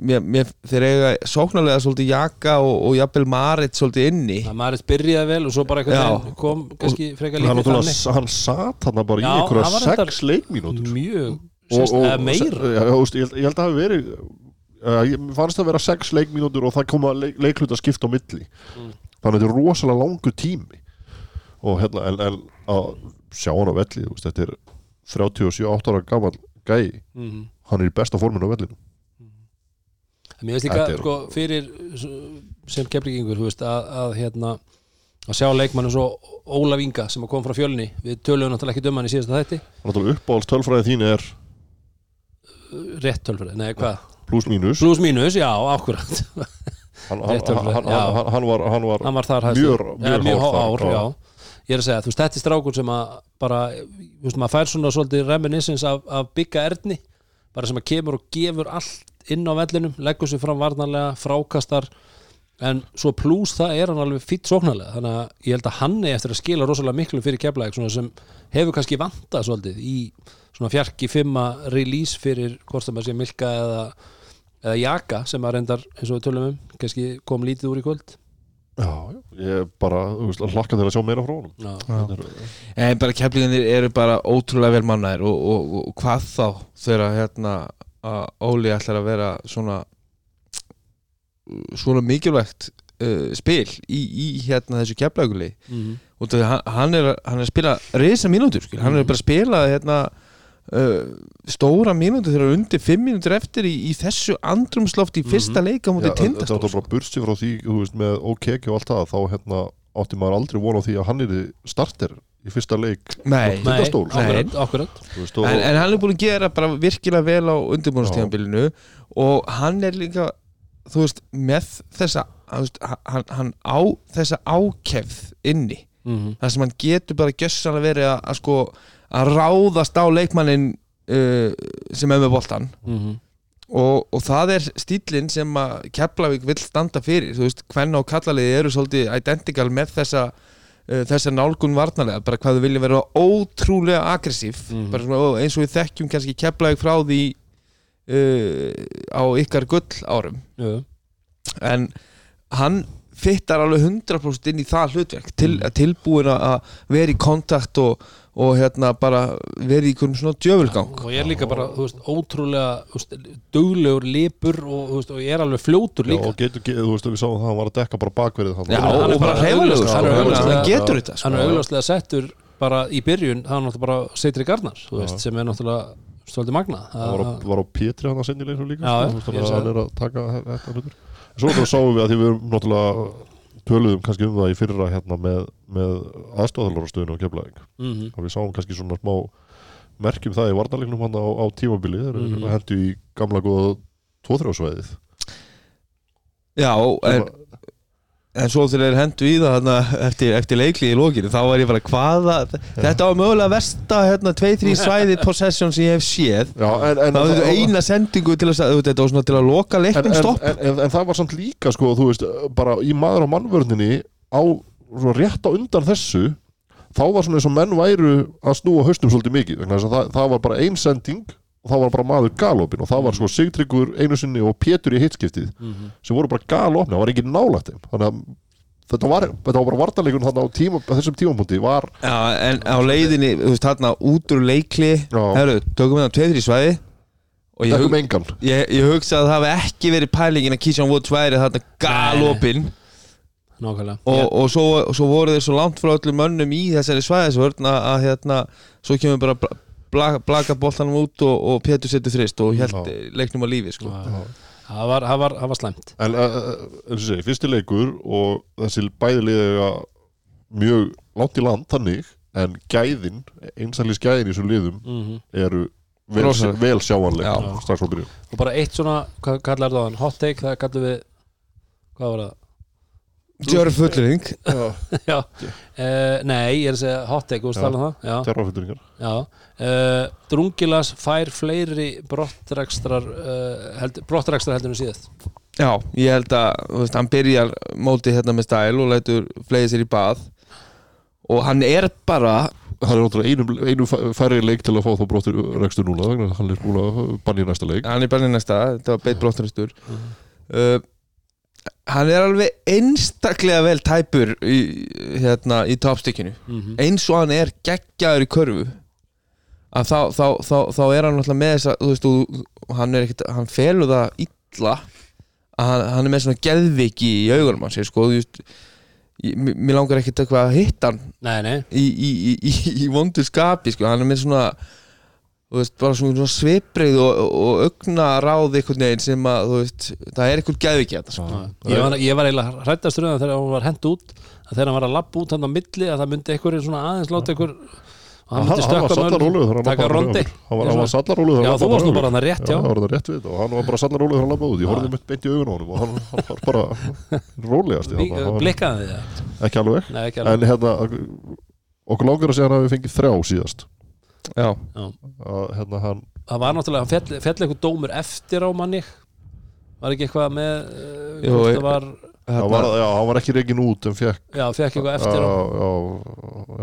mér, mér, þeir eiga sóknarlega svolítið Jaka og, og jafnvel Marit svolítið inni. Að maður byrjaði vel og svo bara Já. eitthvað kom kannski frekar náttúrulega- þannig. hann sat hann bara í Já, hann einhverja sex leikmínútur. mjög og, sérst, og, eða meira. já, já, þú veist, ég, held, ég held að það hafi verið uh, ég fannst það að vera sex leikmínútur og það koma leik, leiklut að skipta á milli. Mm. þannig að þetta er rosalega langur tími. Og hérna en, en að sjá hann á velli þetta er 37-8 ára gammal gæi. Mhm. Hann er í besta forminu á vellinu Mér veist líka, sko, fyrir sem keflingingur, þú veist, að, að hérna að sjá leikmannu svo Ólaf Inga sem kom frá fjölni við töluðum náttúrulega ekki dömann í síðasta þætti. Náttúrulega uppáhalds tölfræði þín er rétt tölfræði, nei hvað? Plus mínus. Plus mínus, já, akkurat. Hann, hann, hann, já. hann, var, var var þar Mjög- mjög mjög hár hár, þar, ég er að segja, þú veist, þetta er strákur sem að bara, þú veist, maður fær svona svolítið reminiscence af, af bygga erni bara sem að kemur og gefur allt inn á vellinum, leggur sér fram varnarlega frákastar en svo pluss það er hann alveg fýtt sóknarlega. Þannig að ég held að hann er eftir að skila rosalega miklu fyrir keflæk sem hefur kannski vantað svolítið í svona fjarki fimma release fyrir hvort það maður sé Milka eða, eða Jaka sem að reyndar eins og við tölum um kannski kom lítið úr í kvöld já, já, ég er bara hlakka til að sjá meira frá honum. Er- En bara keflingarnir eru bara ótrúlega vel mannaðir og, og, og hvað þá þegar hérna að Óli ætlar að vera svona svona mikilvægt uh, spil í, í hérna þessu keflaguli Mhm. og það, hann, er, hann er að spila reysa mínútur, skil. hann er bara að spila hérna uh, stóra mínútur þegar undir fimm mínútur eftir í, í þessu andrumsloft í fyrsta leika mútið þetta tindastól. var bara bursi frá því þú veist, með OKK og allt það þá hérna, átti maður aldrei von á því að hann er starter í fyrsta leik Nei, Nei, Tindastól. akkurat, akkurat. En, en hann er búin að gera bara virkilega vel á undirbúinastíðanbílinu og hann er líka þú veist, með þessa þú veist, hann, hann á þessa ákefð inni. Mm þar sem hann getur bara verið að, að sko að ráðast á leikmannin uh, sem er með boltan -hmm. og, og það er stílinn sem að Keflavík vill standa fyrir. Þú veist, hvenna og kallaliði eru svolítið identical með þessa uh, þessa nálgun varnarlega, bara hvað þau vilja vera ótrúlega aggressív. Mhm. bara svona, eins og við þekkjum kannski Keflavík frá því uh, á ykkar gull árum. En hann fittar alveg 100% inn í það hlutverk. Til, tilbúin að vera í kontakt og, og hérna bara vera í einhverjum svona djöfulgang. Og ég er líka bara, þú veist, ótrúlega duglegur lipur og, þú veist, og ég er alveg fljótur já, líka og getur, getur, þú veist, við sáum það að hann var að dekka bara bakverið hann Já, Hann og, og bara sko. hann hann, hann getur þetta sko. hann er augljóslega settur bara í byrjun það er náttúrulega bara Seitri Garnar sem er náttúrulega svolítið magna hann var á, var á Pétri hann að sendilegir líka Já, sko, hann er að taka þetta hlutur. Svo sáum við að því við erum náttúrulega töluðum kannski um það í fyrra hérna með, með aðstofðalarastöðinu og keflaðing mm að við sáum kannski svona smá merkjum það í varnarleiknum hann á, á tímabili. Þeir eru Mhm. hendu í gamla góða tóþrjóðsvæðið já, en, en svo þegar þeir hendu í það þarna, eftir, eftir leikli í lókinu þá var ég bara hvaða þetta var mögulega versta hérna, 2-3 [laughs] svæði possession sem ég hef séð. Já, en, en, það var eina sendingu til að, þetta var svona til að loka en, leiknum en, stopp. en, en, en það var samt líka sko, þú veist, bara í maður á mannvörninni á svona rétt á undan þessu þá var svona eins og menn væru að snúa haustum svolítið mikið það, það var bara ein sending og það var bara maður galopin og það var sko Sigtryggur einu sinni og Pétur í hitskiptið sem voru bara galopni, það var ekki nálægt þannig að þetta var, þetta var bara vartanleikun þarna á, tíma, þessum tímapunkti var Já, en á leiðinni, þú veist, þarna út úr leikli. Herru, tökum við það tveir í svæði Og ég, hug, ég, ég hugsa að það hafi ekki verið pælingin að Kísján Woods væri þarna galopin nákvæmlega og, og, svo, og svo voru þeir svo langt frá öllum mönnum í þessari svæðisvörn að, að hérna, svo kemur bara bla- bla- blaka boltanum út og, og Pétur setur þrist og held Já. leiknum á lífi sko. Já. það var, það var, það var slæmt En uh, eins og segi, fyrsti leikur og þessi bæði liðið mjög langt í land þannig en gæðin, einsælis gæðin í þessum liðum mm eru vel, vel sjáanleg Já. strax á byrju og bara eitt svona, hvað kallar það hot take, það kallum við hvað var það? Gjör fullering já, [laughs] uh, nei, ég er að segja hot take, þú veist Já. tala um það? Terrafyturingar já. Uh, Drungilas fær fleiri brottrekstrar uh, held, brottrekstrar heldur en síðast. Já, ég held að þú veist, hann byrjar mótið hérna með stæl og lætur flegið sér í bað. Og hann er bara Það er náttúrulega einum, einum fæ- færri leik til að fá þá brottur rekstur núna hann er búin að banna í næsta leik. Hann er bara í næsta, þetta var beitt brotturistur uh, hann er alveg einstaklega vel tæpur í, hérna, í topstykkinu mm eins og hann er geggjaður í körfu. Að þá, þá, þá, þá er hann alltaf með þess að veist, og hann ekkert, hann felur það illa að hann, hann er með svona geðviki í augunum hans, sko, mér langar ekkert eitthvað að hitta hann nei, nei, í, í, í, í, í vondu skapi sko. hann er með svona þú veist, bara svona, sviprið og, og augna ráð einhvern veginn sem að, þú veist, það er einhvern geðviki þetta, sko. ég var, ég var eiginlega hrættastur um það þegar hún var hent út að þegar hann var að lappa út hann á milli að það myndi einhver svona aðeins láta einhver og hann, hann myndi hann þegar hann taka rondi. hann var, hann var sallaróluð Já, þú varst nú bara þarna rétt, já. já, var það rétt við og hann var bara sallaróluð þegar hann labbaði út. Ég horfði mitt beint í augun á honum og hann, hann var bara rólegast Bí- blikkaði þið það ekki alveg. Nei, ekki alveg. en hérna okkur langar að segja hann að við fengið þrjá síðast Já, Já. að hérna hann það var náttúrulega, hann fjall, fjall eitthvað dómur eftir á manni var ekki eitthvað með uh, Jú, það var, hann var, já, hann var ekki reikin út en fekk já, fekk eitthvað eftir á. Já, já,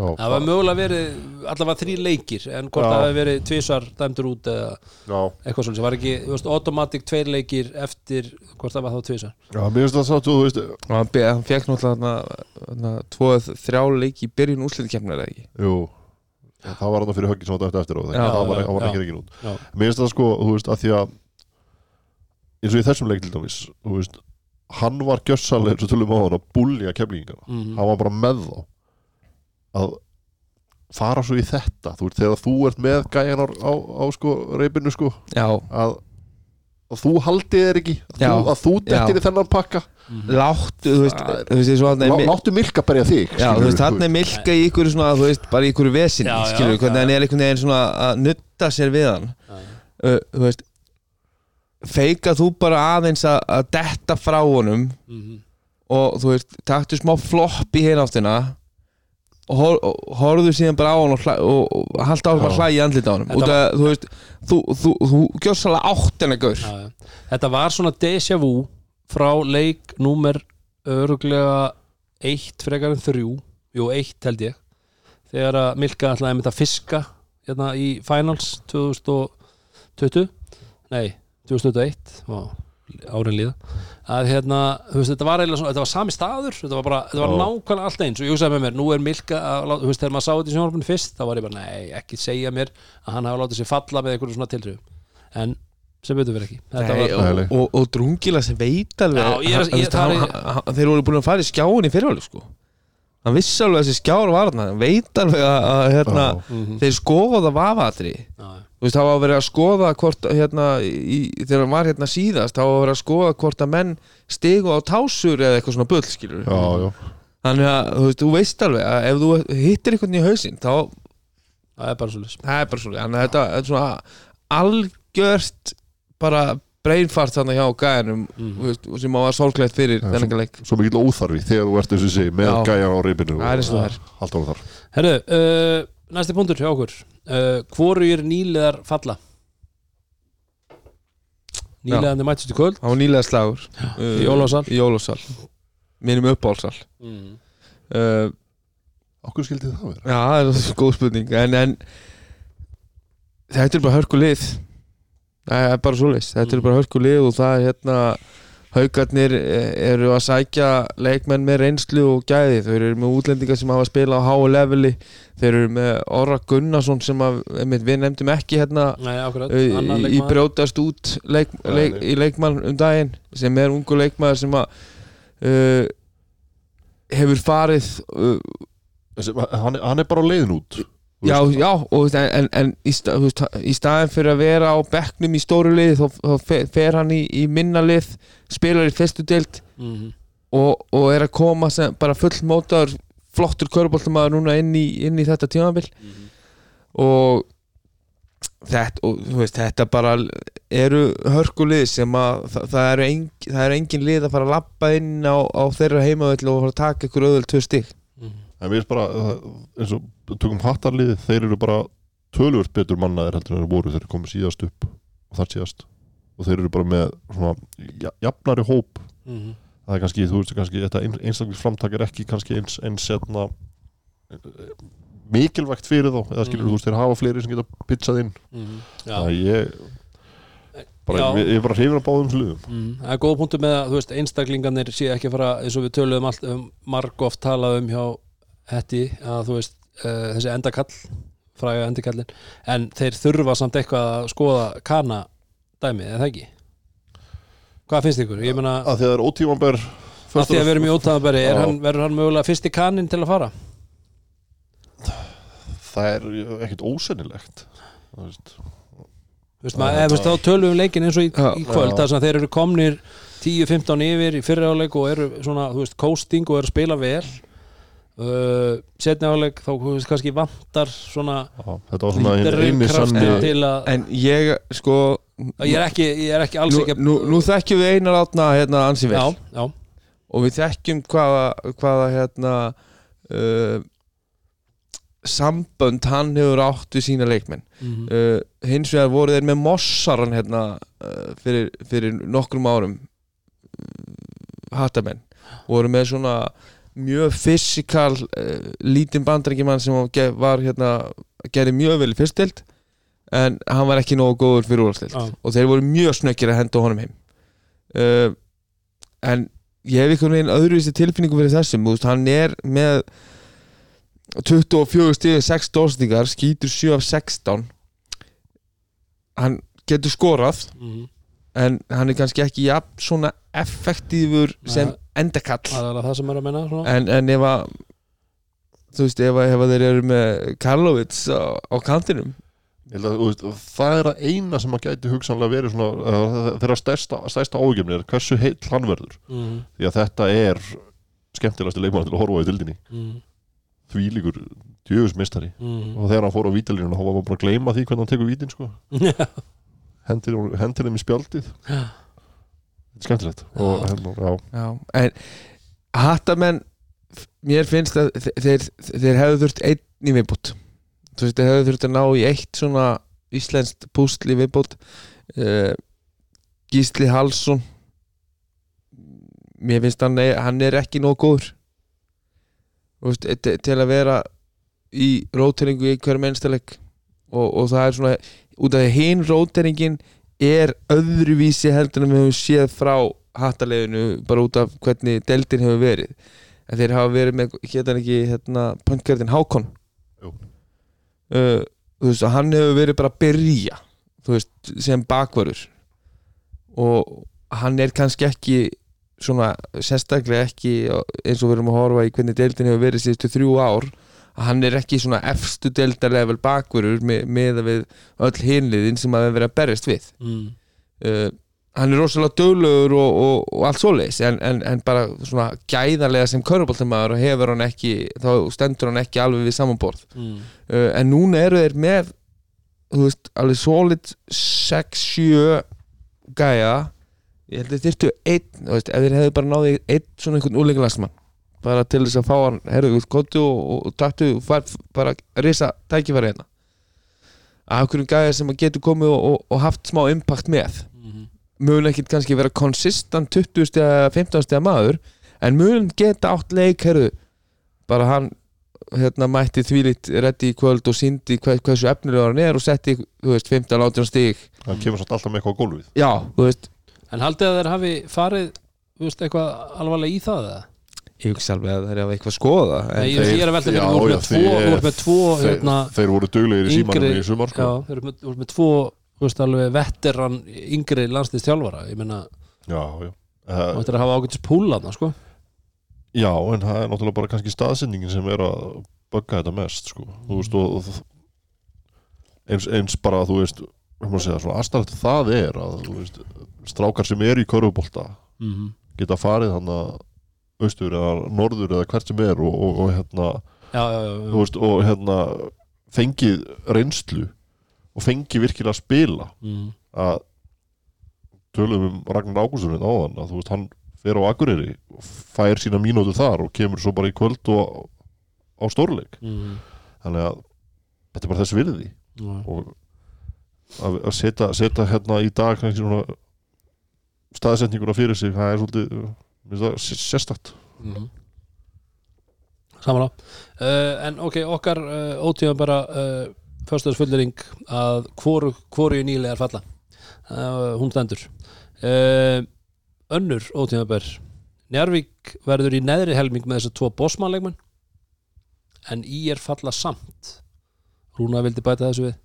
já, það var mögulega verið allavega þrý leikir en hvort Já. það hefði verið tvisvar dæmdur út eða já, eitthvað svona, það var ekki, þú veist, automatic tveir leikir eftir, hvort það var þá tvisvar. Já, mér finnst það satt þú veist, og hann, fekk náttúrulega þarna- þarna tvo, eða þrjá leiki í byrjun úrslitkefnar eða ekki? Jú það var hann fyrir höggi sem þetta eftir á það var, ekki reikin út mér finnst það sko, þú veist, að því að eins og í þessum leik til dæmis þú veist, hann var gjössaleg eins og tölum á hann að búlja kemlingana mm hann var bara með þá. Að fara svo í þetta þú veist, þegar þú ert með gæjan á, á, á sko, reypinu sko að, að þú haldið er ekki. Að Já. þú, að þú dettir í þennan pakka. Láttu, þú veist, þú veist, þarna er Lá, láttu Milka berja þig Já, þú veist, hann er milka í ykkur svona, þú veist, bara í ykkur já, skilur, hvernig hann er einhvern veginn svona að nutta sér við hann. Uh, þú veist feika þú bara aðeins að, að detta frá honum Mhm. og þú veist, taktu smá flopp í hináttina og, hor, og horfðu síðan bara á hann og, og, og halda á hann að hlæja í andlita á hann út að, þú veist, þú, þú, þú gjör svolítið átt en að gaur. Þetta var svona déjà vu frá leik númer öruglega eitt frekar en þrjú. Jú, eitt held ég. Þegar að Milka ætlaði með þetta fiska hérna í finals 2020 nei, 2021 og árin líða að hérna, þú veist, þetta var svona, þetta var sami staður, þetta var bara, þetta var nákvæmlega allt eins og ég hugsaði með mér, nú er Milka að, þú veist, þegar maður sá þetta í sjónvarpinu fyrst þá var ég bara, nei, ekki segja mér að hann hafa látið sér falla með einhverju svona tiltröfum en sem betur fyrir ekki Nei, var, og, og, og drungila sem veit alveg þeir voru búin að fara í skjáin í fyrirvæli sko. hann vissi alveg að þessi skjár var hann veit alveg að, að hérna. Mhm. þeir skoða vafatri já. Þú veist, það var að vera að skoða hvort hérna, í, þegar hann var hérna síðast þá var að vera að skoða hvort að menn stigu á tásur eða eitthvað svona bull skilur já, já, þannig að þú veist, þú veist alveg að ef þú hittir einhvern í hausinn þá, það er bara svolítið það er bara svona þannig að þetta er svona algjört bara brainfart þannig hjá þú veist, sem var sorgleitt fyrir Já, þennan leik. svo mikill óþarfi þegar þú ert eins og segi með Já. gæjan á reypinu það er eins og það er. Herru, uh, næsti punktur hjá okkur. Uh, Hvoru er nýlegar falla? Nýlegaðandi mættist í kvöld. Það var nýlega slagur uh, í Ólafsal. í Ólafsal mínum uppáhalsal mm. uh, okkur skildið það vera? Já, það er góð spurning. En, en þetta er bara hörku lið það er bara svoleiðis. Þetta er bara hörku lið og það er hérna haugarnir eh, eru að sækja leikmenn með reynslu og gæði. Þau eru með útlendingar sem hafa spilað á háu leveli. Þeir eru með Orra Gunnarsson sem að, einmitt, við nefndum ekki hérna Nei, akkurat í, Annar í brjótast út leik, leik, í leikmann um daginn sem er ungu leikmaður sem að uh, hefur farið uh, Þessi- hann, er- hann er bara leiðin út já, veist, já, og, en, en, en í, sta, þú veist, í staðin fyrir að vera á bekknum í stóru lið þá, þá fer, hann í, í minna lið spilar í fyrstu deild Mhm. og, og er að koma sem bara full mótaður flottur köruboltamaður núna inn í, inn í þetta tímabil og þetta, og, þú veist, þetta bara eru hörkulið sem að það, það, eru engin, það eru engin lið að fara að labba inn á, á þeirra heimavöll og fara að taka ykkur öðvöld tvö stig Mhm. en við erum bara það- eins og tökum hattarliði þeir eru bara tölvört betur mannaðir heldur en þeir voru þeir komu síðast upp og þar síðast og þeir eru bara með svona ja- jafnari hóp Mhm. það er kannski, þú veist kannski þetta ein- einstaklega framtak er ekki kannski eins, eins setna, mikilvægt fyrir þá eða skilur Mhm. þú veist þeir hafa fleiri sem geta pizzað inn Mhm. Já. það ég bara, ég, er bara hrifin að báðum hlutum Mm, það er góða punktur með að þú veist, einstaklingarnir sé ekki fara eins og við töluðum allt um marg oft talað um hjá Hetti að þú veist uh, þessi endakall fræga endakallin en þeir þurfa samt eitthvað að skoða kana dæmi, eða ekki? Hvað finnst ykkur? Ég meina, að því að það er ótímanber að því að við erum í hann, verður hann mögulega fyrsti kanin til að fara? það er ekkert ósennilegt þú veist veist, þá tölum við um leikin eins og í, í kvöld þar sem þeir eru komnir 10-15 yfir í fyrri áleik og eru svona, þú veist, coasting og eru að spila vel uh, setni áleik þá veist, kannski vantar svona Já, þetta var svona eini að En ég, sko ég er ekki, ég er ekki alls Nú, ekki nú, nú þekkjum við einar átna hérna ansi vel. Já, já, og við þekkjum hvaða, hvaða hérna uh, sambönd hann hefur átt við sína leikmenn. Mm uh, hins vegar voru þeir með mossaran hérna uh, fyrir, fyrir nokkrum árum hattamenn. Voru með svona mjög fysikal uh, lítinn bandrækjumann sem var, hérna gerði mjög vel í fyrstild en hann var ekki nógu góður fyrir úrvarslild Já. og þeir voru mjög snöggir að henda honum heim. Uh, en ég hef einhvern veginn öðruvísi tilfinningu fyrir þessum, veist, hann er með 24 stíði 6 dósningar, skýtur 7 af 16 hann getur skorað mm en hann er kannski ekki jafn svona effektífur sem. Endakall. Það er alveg það sem er að menna svona. en, en ef að þú veist, ef, að- ef að þeir eru með Karlovits á, á kantinum. Ég held að, veist, það er að eina sem að gæti hugsanlega verið svona uh, þeirra stærsta, stærsta ágefni er hversu heill hann verður. Mm því að þetta er skemmtilegasti leikmann til að horfa á í dildinni mm því líkur djöfusmistari mm og þegar hann fór á vítalínuna þá var maður bara að gleyma því hvernig hann tekur vítin sko. [laughs] Hendir, hendir þeim í spjaldið. Já. Skemmtilegt. Og hérna, já, Já, en hattamenn mér finnst að þe- þeir, þeir hefðu þurft einn í viðbútt þú veist, þeir hefðu þurft að ná í eitt svona íslenskt púsl í viðbútt uh, Gísli Halsson mér finnst hann, hann er ekki nóg góður. Þú veist, te- til að vera í róteringu í hverjum einstaleg og, og það er svona út af því hinn róteringin er öðruvísi heldur en við höfum séð frá hattaleginu bara út af hvernig deildin hefur verið. En þeir hafa verið með hérna ekki hérna, punkgerðin Hákon? Uh, þú veist að hann hefur verið bara að byrja þú veist sem bakvarur og hann er kannski ekki svona sérstaklega ekki eins og við erum að horfa í hvernig deildin hefur verið síðustu þrjú ár að hann er ekki svona efstu deildarlevel bakvarur með, með við öll hinliðin sem að við verið að berjast við mm. uh, hann er rosalega döglegur og, og, og allt svoleiðis en, en, en bara svona gæðarlega sem köruboltamaður og hefur hann ekki þá stendur hann ekki alveg við samanborð Mm. uh, en núna eru þeir með þú veist, alveg solid 6-7 gæja ég held að þeir þyrftu einn, þú veist, ef þeir hefðu bara náði einn svona einhvern úleikalansmann bara til þess að fá hann, herru, þú veist, kottu og, og, og taktu, far, bara risa tækifæri hérna. Að okkur gæja sem getur komið og, og, og haft smá impact með. Mm. mun ekki kannski vera konsistant 20 stiga, 15 stiga maður en mun geta átt leik herðu, bara hann hérna, mætti þvílitt reddi í kvöld og síndi hver, hversu efnilegur hann er og setti, þú veist, 15-18 stig. Hann kemur samt alltaf með eitthvað á gólfið. Já, þú veist, En haldið að þeir hafi farið þú veist, eitthvað alvarlega í það eða? Ég hugsa alveg að það er eitthvað að skoða Nei, en, ég, ég er að velta Já, fyrir, þú ert já, með tvo, þeir- þú ert með tvo þeir, hérna, þeir voru duglegir í símanum í sumar já, sko. þeir eru með, þú tvo þú veist, alveg veteran yngri landslýstjálfara ég meina, já, já. þú Uh, ættir að hafa ágætis púlaðna sko. já, en það er náttúrulega bara kannski staðsendingin sem er að bugga þetta mest sko. þú veist og, og eins, eins bara þú veist að segja, svona aðstæðast það er að þú veist, strákar sem eru í körfubolta mm -hmm. geta farið hann að austur eða norður eða hvert sem er og, og, og hérna já, já, já, veist, og hérna fengið reynslu og fengið virkilega að spila Mm. að tölum um Ragnar Ágússon áðan að þú veist hann fer á Akureyri fær sína mínútur þar og kemur svo bara í kvöld og á stórleik Mm. þannig að þetta er bara þess virði Já. og að, að setja, hérna í dag staðsetninguna fyrir sig það er svolítið sérstakt. Mm. Samanlá uh, En ok, okkar uh, ótíðan bara uh, Föstuðarsfullering að hvoru, í nýlega er falla. Hún stendur. Önnur ótíðan ber. Njarvík verður í neðri helming með þess að tvo bossmannleikmenn en í er falla samt. Rúna vildi bæta þessu við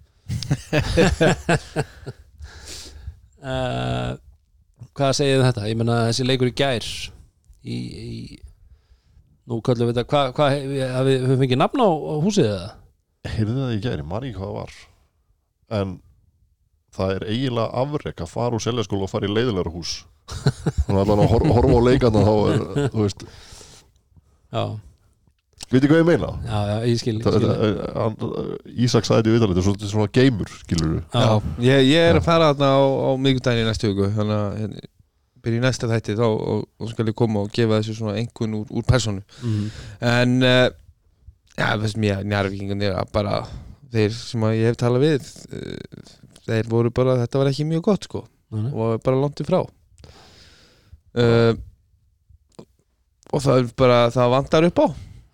[laughs] Hvað segið þið um þetta? Ég menna þessi leikur í gær í, í nú kallum við þetta hvað, hef- hafið við höfum fengið nafn á, á húsið eða? heyrði það í gæri, man ekki hvað það var. En það er eiginlega afrek að fara úr seljaskóla og fara í leiðilegra hús þannig [laughs] að allan að hor horfa á leikana þá er, þú veist, já, veitir hvað ég meina? já, já, ég skil, ég Það- skil. Ísak sagði þetta í vitalið, þetta er svona, geimur skilur Já, Já, ég, ég er að fara þarna á, á miðgudaginn í næstu hugu þannig að hérna, byrja í næsta þætti þá og, og skal ég koma og gefa þessu svona einhvern úr, úr personu mhm, en uh, já, þess mér njárvíkingarnir að bara þeir sem að ég hef talað við uh, þeir voru bara, þetta var ekki mjög gott sko. Nei, nei. og bara langt í frá. Uh, og það er bara það vantar upp á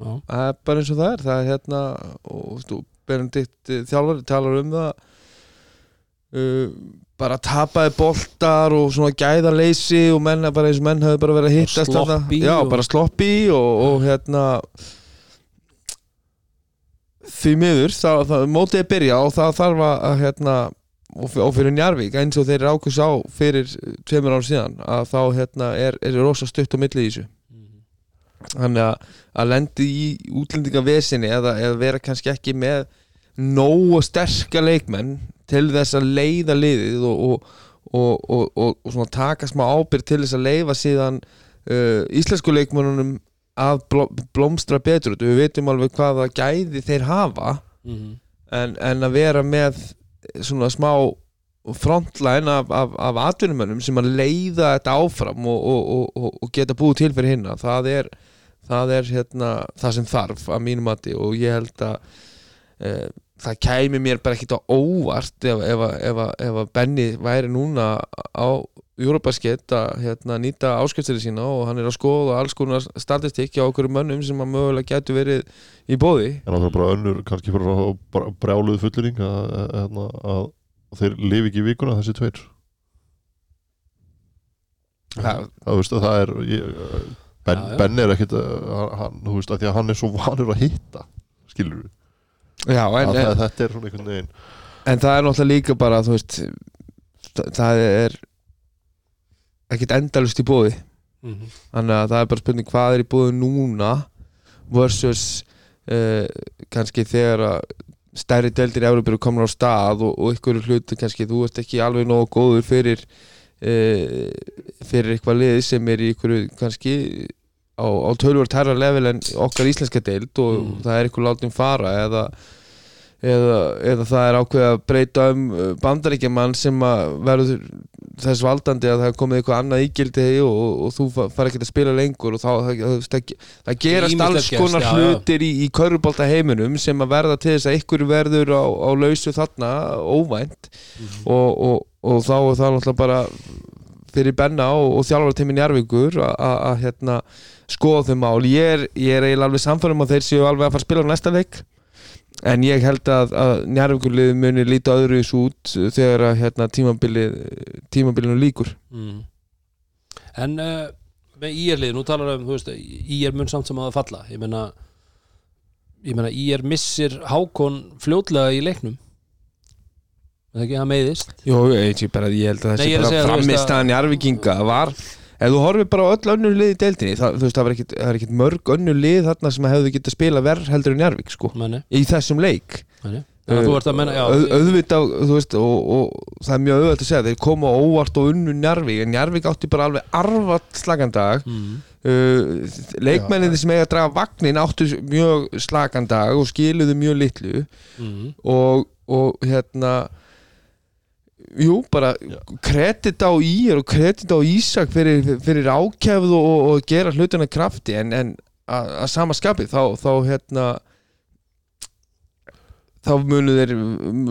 það er bara eins og það er. Það er hérna og þú, Benedikt eh, þjálfari talar um það uh, bara tapaði boltar og svona gæðarleysi og menna bara eins og menn hafi bara verið að hittast þarna. sloppy já, og- bara sloppi og, og hérna því miður þá, það, mótið er byrja og það þarf að að, hérna og og fyrir Njarvík eins og þeir ákvæðs á fyrir eh, tveimur ára síðan að þá hérna er, er rosa stutt á milli í þessu þannig að, að lendi í útlendingavesinni eða, eða vera kannski ekki með nógu sterka leikmenn til þess að leiða liðið og, og, og, og, og, og svona taka smá ábyrg til þess að leifa síðan uh, íslensku leikmennunum að bló, blómstra betur við veitum alveg hvaða gæði þeir hafa mhm, en, en að vera með svona smá frontline af, af, af atvinnumönnum sem að leiða þetta áfram og, og, og, og, og geta búið til fyrir hinna það er, það er hérna, það sem þarf að mínum mati og ég held að e, það kæmi mér bara ekkit á óvart ef, ef, ef, ef að Benny væri núna á Eurobasket að hérna, nýta áskiptiri sína og hann er að skoða alls konar statistikki á okkur mönnum sem að mögulega getur verið í bóði en það er bara önnur kannski bara brjáluð fullering að, að, að, að þeir lifi ekki í vikuna þessi tveir. Það, það, það er ég, ben, Já, já. Ben er ekkit uh, hann, þú veist, að því að hann er svo vanur að hitta skilur við Já, en, en, þetta er svona einhvern veginn en það er náttúrulega líka bara þú veist það, er ekkert endalust í bóði mhm, þannig að það er bara spurning hvað er í bóði núna versus uh, kannski þegar að stærri deildir í Európa eru komin á stað og, og ykkur hluti kannski þú ert ekki alveg nógu góður fyrir uh, fyrir eitthvað lið sem er í ykkur kannski á, á tölvöld herra level en okkar íslenska deild og Mm. það er ykkur látin fara eða eða, eða það er ákveð að breyta um bandaríkjaman sem að verður þess valdandi að það komið eitthvað annað ígildi og, og, og þú fa- fara ekki að spila lengur og þá það, það, það, gerast alls konar hlutir í, í körubólta heiminum sem að verða til þess að ykkur verður á, á lausu þarna óvænt og, og, og þá er það náttúrulega bara fyrir Benna og, og þjálfartíminn Jarvíkur að- hérna skoða þau mál. Ég er, ég er eiginlega alveg samfærum að þeir séu alveg að fara að spila á næsta leik. En ég held að, að Njarvíkurlið muni líta öðru þessu út þegar að hérna, tímabilinu líkur mhm. En uh, með IR-lið, nú talar um þú veist, IR mun samt sem að falla. Ég meina ég meina IR missir Hákon fljótlega í leiknum það ekki, það meiðist. Jó, ég, bara, ég held að Nei, þessi ég er að bara segja, þú veist framistæðan Njarvíkinga var ef þú horfir bara á öll önnur lið í deildinni það, þú veist, það var ekkit, það er ekkit mörg önnur lið þarna sem hefðu getað spila verð heldur en Njarvík sko, Meni, í þessum leik. Meni. Þannig að þú ert að menna já, Auð, auðvitað, þú veist og, og það er mjög auðvitað að segja þeir koma á óvart og unnu Njarvík en Njarvík átti bara alveg arvat slagan dag. Mm, uh, leikmenninni sem eiga að draga vagnin áttu mjög slagan dag og skiluðu mjög litlu. Mm, og, og hérna jú, bara kredit á Ír og kredit á Ísak fyrir, fyrir ákefð og, og, gera hlutina krafti en, en að að sama skapi þá, þá hérna þá munu þeir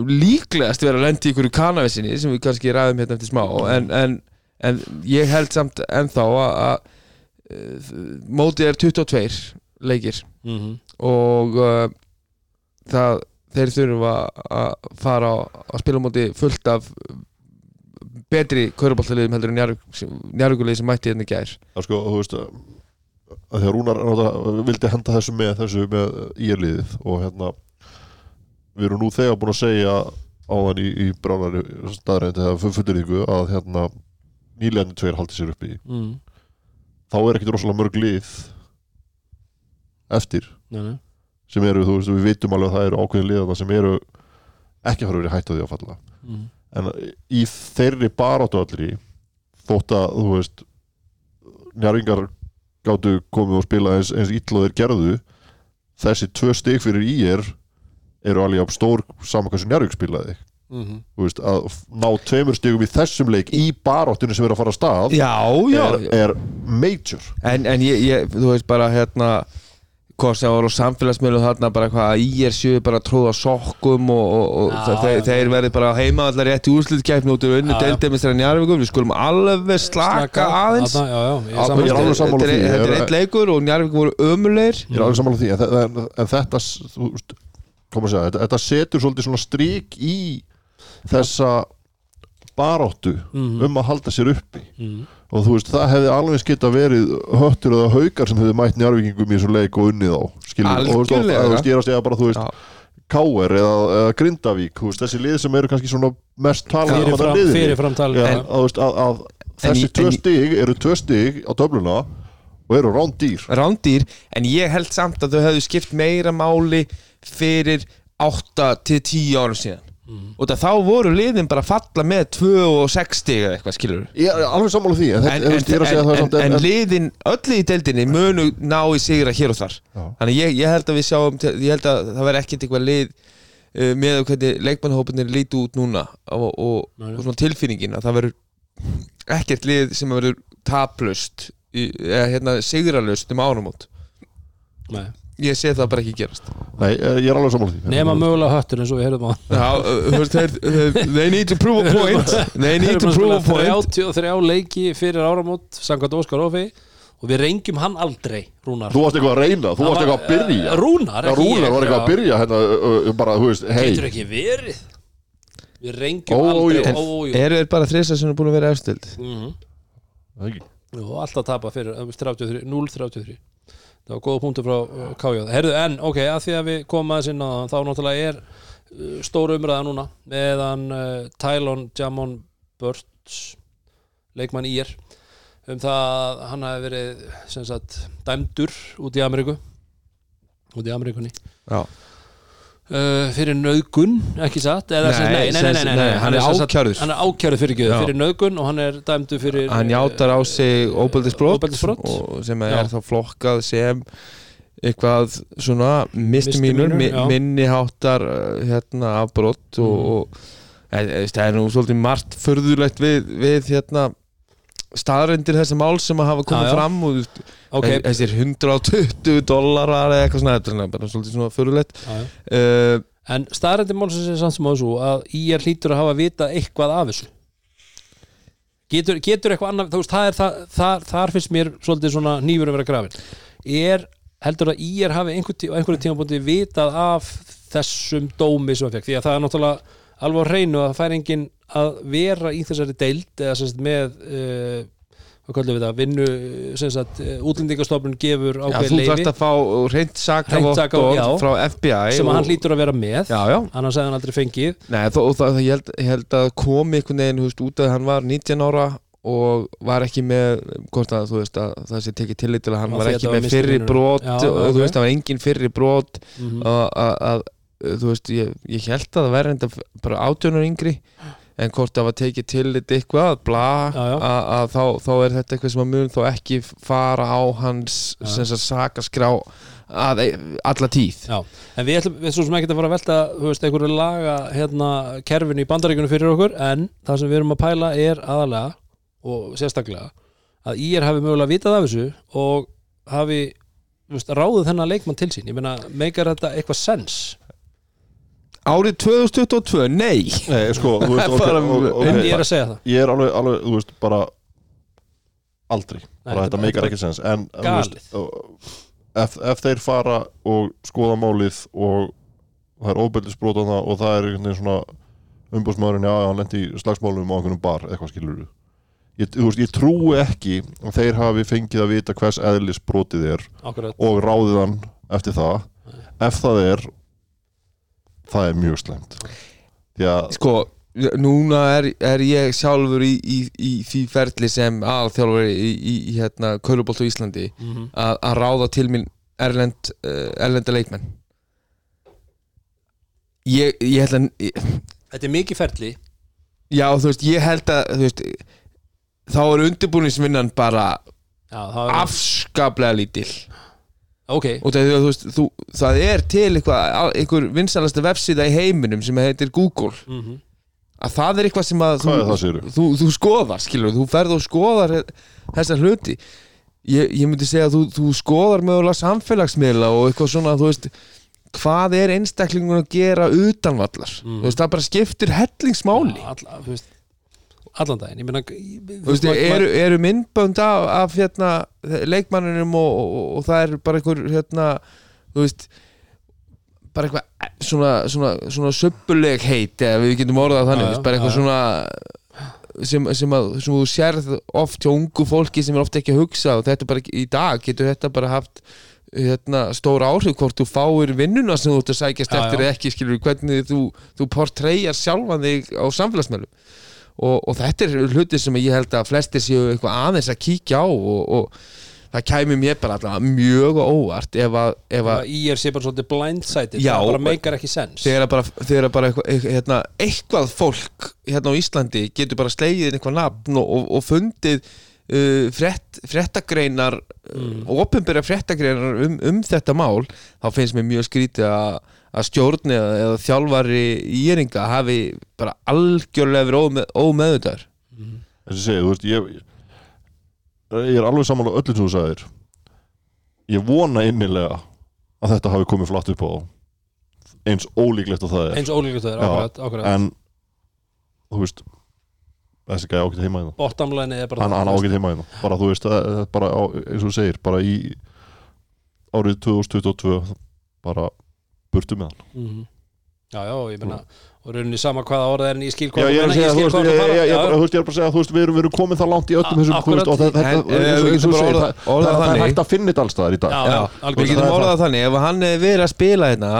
líklegast vera að lendi í ykkur kanavesinni sem við kannski ræðum hérna eftir smá en, en, en ég held samt ennþá að, eh, mótið er 22 leikir mm, og uh, það, þeir þurfa að fara á, að spila á móti fullt af betri kauruboltaliðum heldur en njárvíkulið sem mætti hérna gær. Að sko, þú veist að að Rúnar náttúrulega vildi henda þessu með þessu með íerliðið og hérna við erum nú þegar búin að segja áðan í, í bránari staðrænt eða fulluríku að hérna nýlegandi tveir haldi sér upp í. Mm, þá er ekkit rosalega mörg lið eftir. Nei, nei. Sem eru, þú veist, við vitum alveg að það eru ákveðin liðana sem eru ekki að fara að vera hætt á því að falla. Mm, en í þeirri baráttu allri þótt að þú veist njárvingar gáttu komið og spila eins, eins þeir gerðu þessi tvö stig fyrir ír eru alveg jafn stór saman hversu njárving spilaði. Mhm. þú veist, að ná tveimur stigum í þessum leik í baráttunni sem er að fara að stað Já, já. er, er major. En, en ég, ég, þú veist bara hérna hvað sem voru á samfélagsmiðlum þarna bara hvað að í er sjöu bara að tróða sokkum og, og, og Já, þeir, þeir verði bara heima allar rétt í úrslutkæfni út í unnu já. deildemistrar Njarvíkum, við skulum alveg slaka aðeins sammála. er sammála Þetta er- því. Þetta er Ég- eitt leikur og Njarvík voru ömulegir ég er alveg samanlega því en, en, þetta þú segja, þetta, þetta setur svolítið svona strik í þessa baráttu Mhm. um að halda sér uppi Mhm. Og þú veist, það hefði alveg geta verið höttur eða haukar sem hefði mætt njárvíkingum í þessu leik og unnið á skilur, og þú veist, þú veist, ég er að segja bara, þú veist Já. Káer eða, eða Grindavík, veist, þessi lið sem eru kannski svona mest talað um þetta liðinni. fyrirfram talað, já. að, að, að þessi En tvö stig eru tvö stig á töfluna og eru rándýr rándýr en ég held samt að þau hefðu skipt meira máli fyrir 8 til 10 árum síðan Mhm. og þá voru liðin bara að falla með 2 og 6 stig eða eitthvað skilur Ég er alveg sammála því en, en, en, en, liðin öll í deildinni munu ná í sigra hér og þar Já. þannig ég, ég held að við sjáum ég held að það verði ekkert eitthvað lið uh, með hvernig leikmannhópinir líti út núna og, og, og svona tilfinningin að það verður ekkert lið sem verður taplust eða hérna sigralust um ánumót Nei. Ég sé það bara ekki gerast. Nei, eh, ég er alveg sammála því. Nema mögulega höttur eins og við heyrðum á. Já, þú veist, þeir, þeir, they need to prove a point. they need to prove a point. 33 leiki fyrir áramót Samkvæmt Óskar Ófi Og við rengjum hann aldrei, Rúnar. Þú varst eitthvað að reyna, þú varst var- eitthvað að byrja. Eh, Rúnar, ekki Rúnar ég. var eitthvað að byrja hérna, uh, uh, bara, þú veist, hei Getur ekki verið. Við rengjum aldrei eru þeir bara þrisa sem er búin að vera efstild? Mhm. Það ekki. Alltaf tapa fyrir um, 33, 0-33 Það var góða punktur frá uh, KJ Herðu, en ok, að því að við komum aðeins inn á það þá náttúrulega er uh, stór umræða núna meðan uh, Tylon Jamon Burts leikmann ír um það að hann hafi verið sagt dæmdur út í Ameríku. Út í Ameríkunni. Já, fyrir nöðgun, ekki satt Nei, sem, nei, nei, nei, nei, nei, nei, hann er ákærður. hann er ákjörður fyrir, Já. fyrir nöðgun og hann er dæmdur fyrir hann játar á sig og sem Já. er þá flokkað sem eitthvað svona mistimínur, Misdemeanor, mi já. minniháttar uh, hérna afbrot og, Mhm. og en, það er nú svolítið margt förðulegt við, við hérna staðrendir þessa mál sem að hafa komið já. fram og þú veist, Ok, þessir 120 dollarar eða eitthvað svona, þetta er bara svolítið svona förðulegt já, já. uh, En staðrændi málsins er samt sem á þessu að IR hlýtur að hafa vitað eitthvað af þessu. Getur, getur eitthvað annað, þú veist, það er það, það, þar finnst mér svolítið svona nýfur að vera grafin Er, heldur að IR hafi einhver, tí- á einhverju tímabúndi vitað af þessum dómi sem það fekk því að það er náttúrulega alveg á hreinu að það fær enginn að vera í þessari deild eða sem sagt með uh, hvað kallum við það, vinnu uh, útlendingastofnun gefur já, ákveð þú leifi þarft að fá reynd já. frá FBI sem að hann og- hlýtur að vera með. Já, já, annars hefði hann aldrei fengið. Nei, þó, og það, ég, held, ég held að komi einhvern veginn, þú veist, út að hann var 19 ára og var ekki með hvort að, þú veist, að það sé tekið tillit til að hann Á var að ekki var með fyrri brot Já, og ok. þú veist, það var engin fyrri brot mm og að, að, þú veist, ég, ég held að það enda bara átjónur yngri en hvort það var tekið tillit eitthvað bla, Já, já. að, að þá, þá er þetta eitthvað sem að mun þá ekki fara á hans sakaskrá að, alla tíð. Já, en við ætlum, við svo sem ekki að fara að velta veist, einhverju laga hérna kerfinu í bandaríkunum fyrir okkur, en það sem við erum að pæla er aðalega og sérstaklega að IR hafi mögulega vitað af þessu og hafi veist, ráðið þennan leikmann til sín. Ég meina, meikar þetta eitthvað sens Árið 2022, nei. Nei, sko, þú veist, [laughs] ok, Bara- ok, ok, en ég er að segja það. Ég er alveg, alveg, þú veist, bara aldrei, Nei, bara þetta- meikar ekki sens. En, þú veist, og- ef, ef þeir fara og skoða málið og það er ofbeldisbrot á það og það er einhvern veginn svona umbúðsmaðurinn, já, hann lendi í slagsmálum á einhvernum bar, eitthvað skilur ég, þú veist, ég trúi ekki að þeir hafi fengið að vita hvers eðlis brotið er Akkurat, og ráðið hann eftir það. Ef það er það er mjög slemt því að Sko, núna er, er ég sjálfur í, í, í því ferli sem aðþjálfur í, í, í hérna, Körubolt á Íslandi mm að, að ráða til mín erlend, uh, erlenda leikmenn. Ég, ég held að ég, þetta er mikið ferli. Já, þú veist, ég held að þú veist, þá er undirbúningsvinnan bara Já, það er afskaplega lítil Ok, og það, þú veist, þú, það er til eitthvað, einhver vinsalasta vefsíða í heiminum sem heitir Google. Mhm. Að það er eitthvað sem að þú, það, þú, þú skoðar, skilur, þú ferð og skoðar þessar hluti. Ég, ég myndi segja að þú, þú skoðar mögulega samfélagsmiðla og eitthvað svona þú veist, hvað er einstaklingun að gera utanvallar? Mhm. þú veist, það bara skiptir hellingsmáli. Alla, þú veist, Allan daginn, ég meina þú veist, eru, eru myndbönd af, af hérna, leikmanninum og, og, og það er bara einhver hérna, þú veist bara eitthvað eh, svona, svona, svona söpbuleg heit eða við getum orðað þannig, Já, veist, bara eitthvað já, svona sem, sem, að, sem þú sérð oft hjá ungu fólki sem er oft ekki að hugsa og þetta bara í dag getur þetta bara haft hérna, stóra áhrif hvort þú fáir vinnuna sem þú ert að sækjast Já, eftir já. eða ekki skilur hvernig þú, þú portreyjar sjálfan þig á samfélagsmeðlum og, og þetta er hluti sem ég held að flestir séu eitthvað aðeins að kíkja á og, og það kæmi mér bara allavega mjög óvart ef að, ef að Í er sé bara svolítið blindsided Það bara meikar ekki sens þegar bara, þegar bara eitthvað, hérna, eitthvað fólk hérna á Íslandi getur bara slegið inn eitthvað nafn og, og, og fundið uh, frett, frettagreinar mm. og opinbera frettagreinar um, um þetta mál þá finnst mér mjög skrítið að að stjórn eða, eða þjálfari íringa hafi bara algjörlega verið ómeð, ómeðvitaður. Þess að segja, þú veist ég, ég er alveg saman á öllu sem þú sagðir. Ég vona innilega að þetta hafi komið flatt upp á eins ólíklegt að það er. Eins ólíklegt það er, akkurat, akkurat. en þú veist þessi gæði ágætt heima er bara hann, hann ágætt heima hérna bara þú veist, það, það bara eins og þú segir bara í árið 2022 bara burtu með hann Mhm. Já, já, ég meina og rauninni sama hvaða orða er en ég skil hvað ég er að segja, þú skil veist, hvað ég, þú ég, fara ég, ég, Já, bara, þú veist, ég er bara að segja, þú veist, við erum, við erum komið það langt í öllum A- þessum, þú veist, og þetta, eh, þú er hægt að finna þetta allstaðar í dag. Já, við getum orðað það þannig. Ef hann hefði verið að spila hérna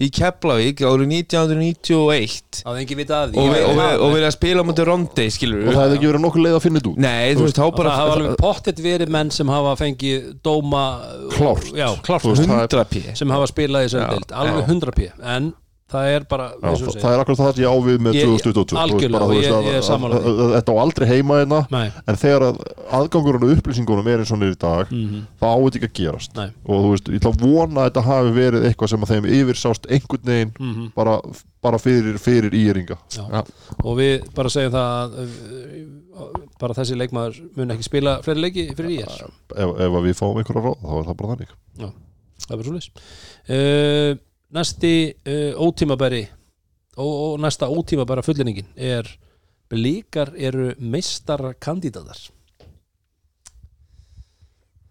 í Keflavík árið 1991 Það er engin vita að því. og, Ég verið að spila mútið Rondé skilur Og það hefði ekki verið nokkuð leið að finna þetta út. Nei, þú veist, þá Og bara það hafa alveg pottet verið menn sem hafa fengið dóma Klárt. Já, klárt. Þú veist, það er- 100 p sem hafa spilað í sömdild alveg já. 100 p. En það er bara Já, það, það er akkurat það sem ég á við með Ég- 2022 þú veist, algjörlega, bara, þú og veist, ég- að- ég er sammála að- að- Þetta á aldrei heima hérna Nei, En þegar að aðgangurinn og upplýsingunum er eins og í dag Mhm. þá á þetta ekki að gerast Nei. og þú veist, ég ætla að vona að þetta hafi verið eitthvað sem að þeim yfirsást einhvern veginn Mhm. bara, bara fyrir, fyrir íringa Já. Já. og við bara segjum það að bara þessi leikmaður mun ekki spila fleiri leiki fyrir ég ef, ef við fáum einhverja ráð þá er það bara þannig það verður svo uh, næsti uh, ótímabæri og, og næsta ótímabæra fullerningin er blíkar eru meistara kandidatar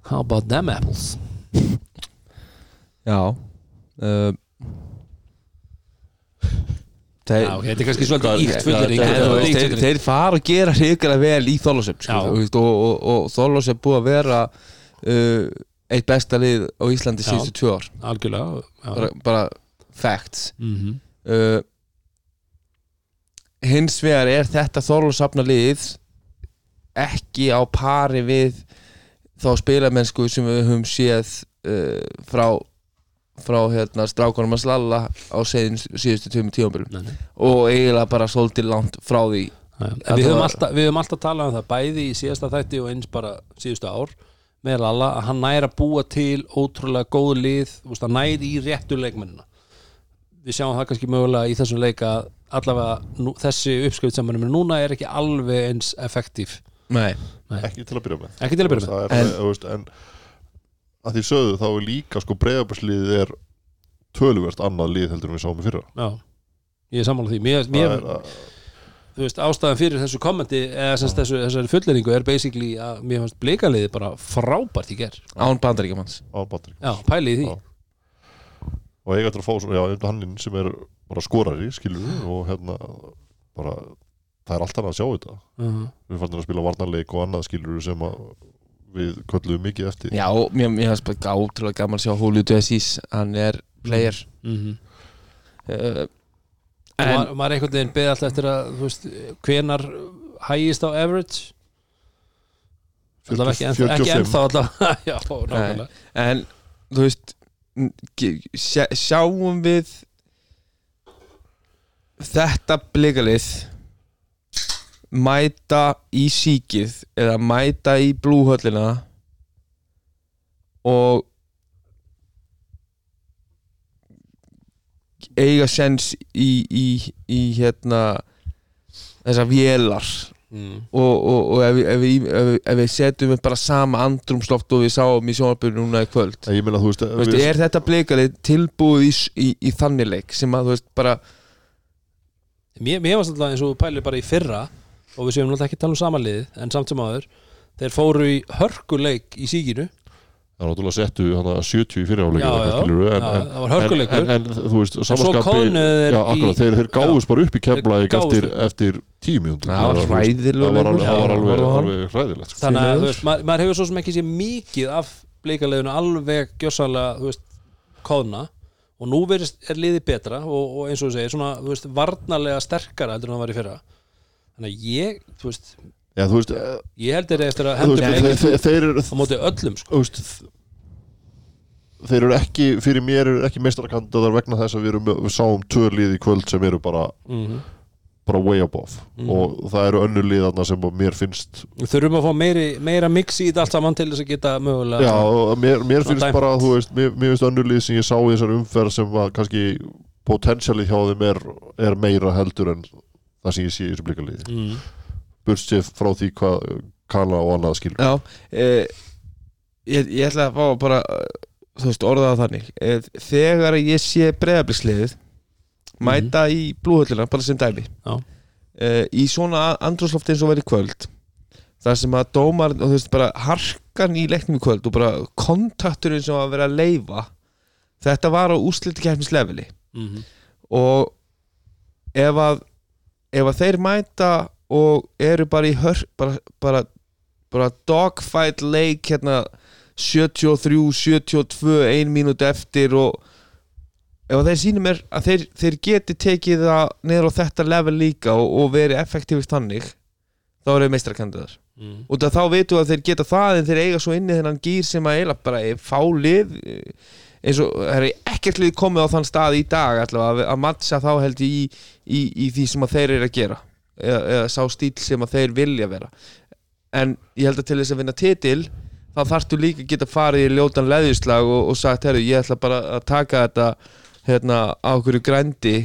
How about them apples? Já uh, Þeir, Já, þetta er kannski svolítið íkt veist, þeir, fara að gera hrikalega vel í Þorlósöp sko, og, og, og er búið að vera uh, eitt besta lið á Íslandi síðustu tvö ár. Algjörlega bara, bara facts. Mhm. uh, hins vegar er þetta Þorlósafna lið ekki á pari við þá spilamennsku sem við höfum séð uh, frá frá hérna strákunum að slalla á segin, síðustu Nei, nei. og eiginlega bara svolítið langt frá því. Við höfum, alltaf, við höfum alltaf talað um það bæði í síðasta þætti og eins bara síðustu ár með Lalla að hann næri að búa til ótrúlega góð lið að næri í réttu leikmennina. Við sjáum það kannski mögulega í þessum leik að allavega nú, þessi uppskrift sem hann er með núna er ekki alveg eins effektív. Nei. ekki til að byrja með. Ekki til að byrja með. Það er, En- en, veist, en að því sögðu þá er líka sko breyðabarsliðið er töluvert annað lið heldur en við sáum í fyrra. Já, ég er sammála því. Mér, mér, er þú veist, ástæðan fyrir þessu kommenti eða sem sagt þessu, þessari fulleringu er basically að mér fannst bleikaliði bara frábært í ger án bandaríkjamanns. Á Patrik Já, pæli í því. Já. og eiga til að fá já, hann sem er bara skorari, skilur við og hérna bara, það er allt annað að sjá þetta. Uh við fannum að spila varnarleik og annað skilur við sem að við kölluðum mikið eftir. Já, og mér, mér finnst bara gátrúlega gaman að sjá Julio Dessís, hann er player. -hmm. uh, og en maður, maður einhvern veginn beði alltaf eftir að þú veist, hvenar hægist á average? Allavega ekki, ennþá, ekki 45. ennþá allavega. [laughs] Já, nákvæmlega. En þú veist sjá, sjáum við þetta blikalið mæta í síkið eða mæta í blúhöllina og eiga sens í, í, í hérna þessar vélar. Mm. og, og, og ef, ef, ef, ef við setjum bara sama andrumsloft og við sáum í sjónarbyrju núna í kvöld. Ég meina veist, veist, við- er þetta blikalið tilbúið í, í, þannig leik sem að þú veist bara mér, mér varst alltaf eins og þú pælir bara í fyrra og við séum náttúrulega ekki tala um samanliðið en samt sem áður þeir fóru í hörkuleik í síkinu það er náttúrulega settu hana, 70 í fyriráleik Já, já, en, en, það var hörkuleikur. en, en, þú veist, svo samanskapi já, í- akkurat, þeir, þeir gáðust bara upp í gáfust eftir, eftir tíu mjöndur Það var alveg, hræðilegt sko. þannig að maður, hefur svo sem ekki séð mikið af bleikaleginu alveg gjössalega kóðna. Og nú verist, er liðið betra og, og eins og þú segir, svona, þú veist, varnarlega sterkara heldur en það var í fyrra. Þannig að ég, þú veist, já, veist, eh, ég held þeir eftir að hendur á móti öllum, sko veist, þeir eru ekki fyrir mér eru ekki meistarakandidatar vegna þess að við, erum, við sáum tvö lið í kvöld sem eru bara, mm bara way above Mhm. og það eru önnur lið þarna sem mér finnst þurfum að fá meiri, meira mix í þetta allt saman til þess að geta mögulega já, mér, mér finnst dæmt. bara veist, mér, mér finnst önnur lið sem ég sá í þessar umferð sem að kannski potensiali hjá þeim er, er meira heldur en það sem ég sé í þessu blíkaliði mm. Burstið frá því hvað kala og annað skilur. Já eh, ég, ég ætla að fá bara þú veist orðaða þannig. Eh, þegar ég sé breyðablisliðið mæta í blúhöllina bara sem dæmi. Eh, í svona andrúslofti eins og verið kvöld þar sem að dómar og þú veist bara harkan í leiknum í kvöld og bara kontakturinn sem að vera að leifa þetta var á úrslitikefnisleveli Mm og ef að ef að þeir mæta og eru bara í hör bara, bara, bara dogfight leik hérna 73, 72 ein mínúti eftir og ef þeir sýnum mér að þeir, þeir geti tekið það niður á þetta level líka og, og verið effektífist þannig þá eru þeir meistrakandidar mm. og þá veitum við að þeir geta það en þeir eiga svo inni þennan gýr sem að eiginlega bara er fálið eins og það er ekkert lið komið á þann stað í dag allavega að, matcha þá held í, í, í því sem að þeir eru að gera eða, eða sá stíl sem að þeir vilja vera. En ég held að til þess að vinna titil þá þarftu líka að geta farið í ljótan leðjuslag og, og sagt, herru, ég ætla bara að taka þetta hérna á okkur grændi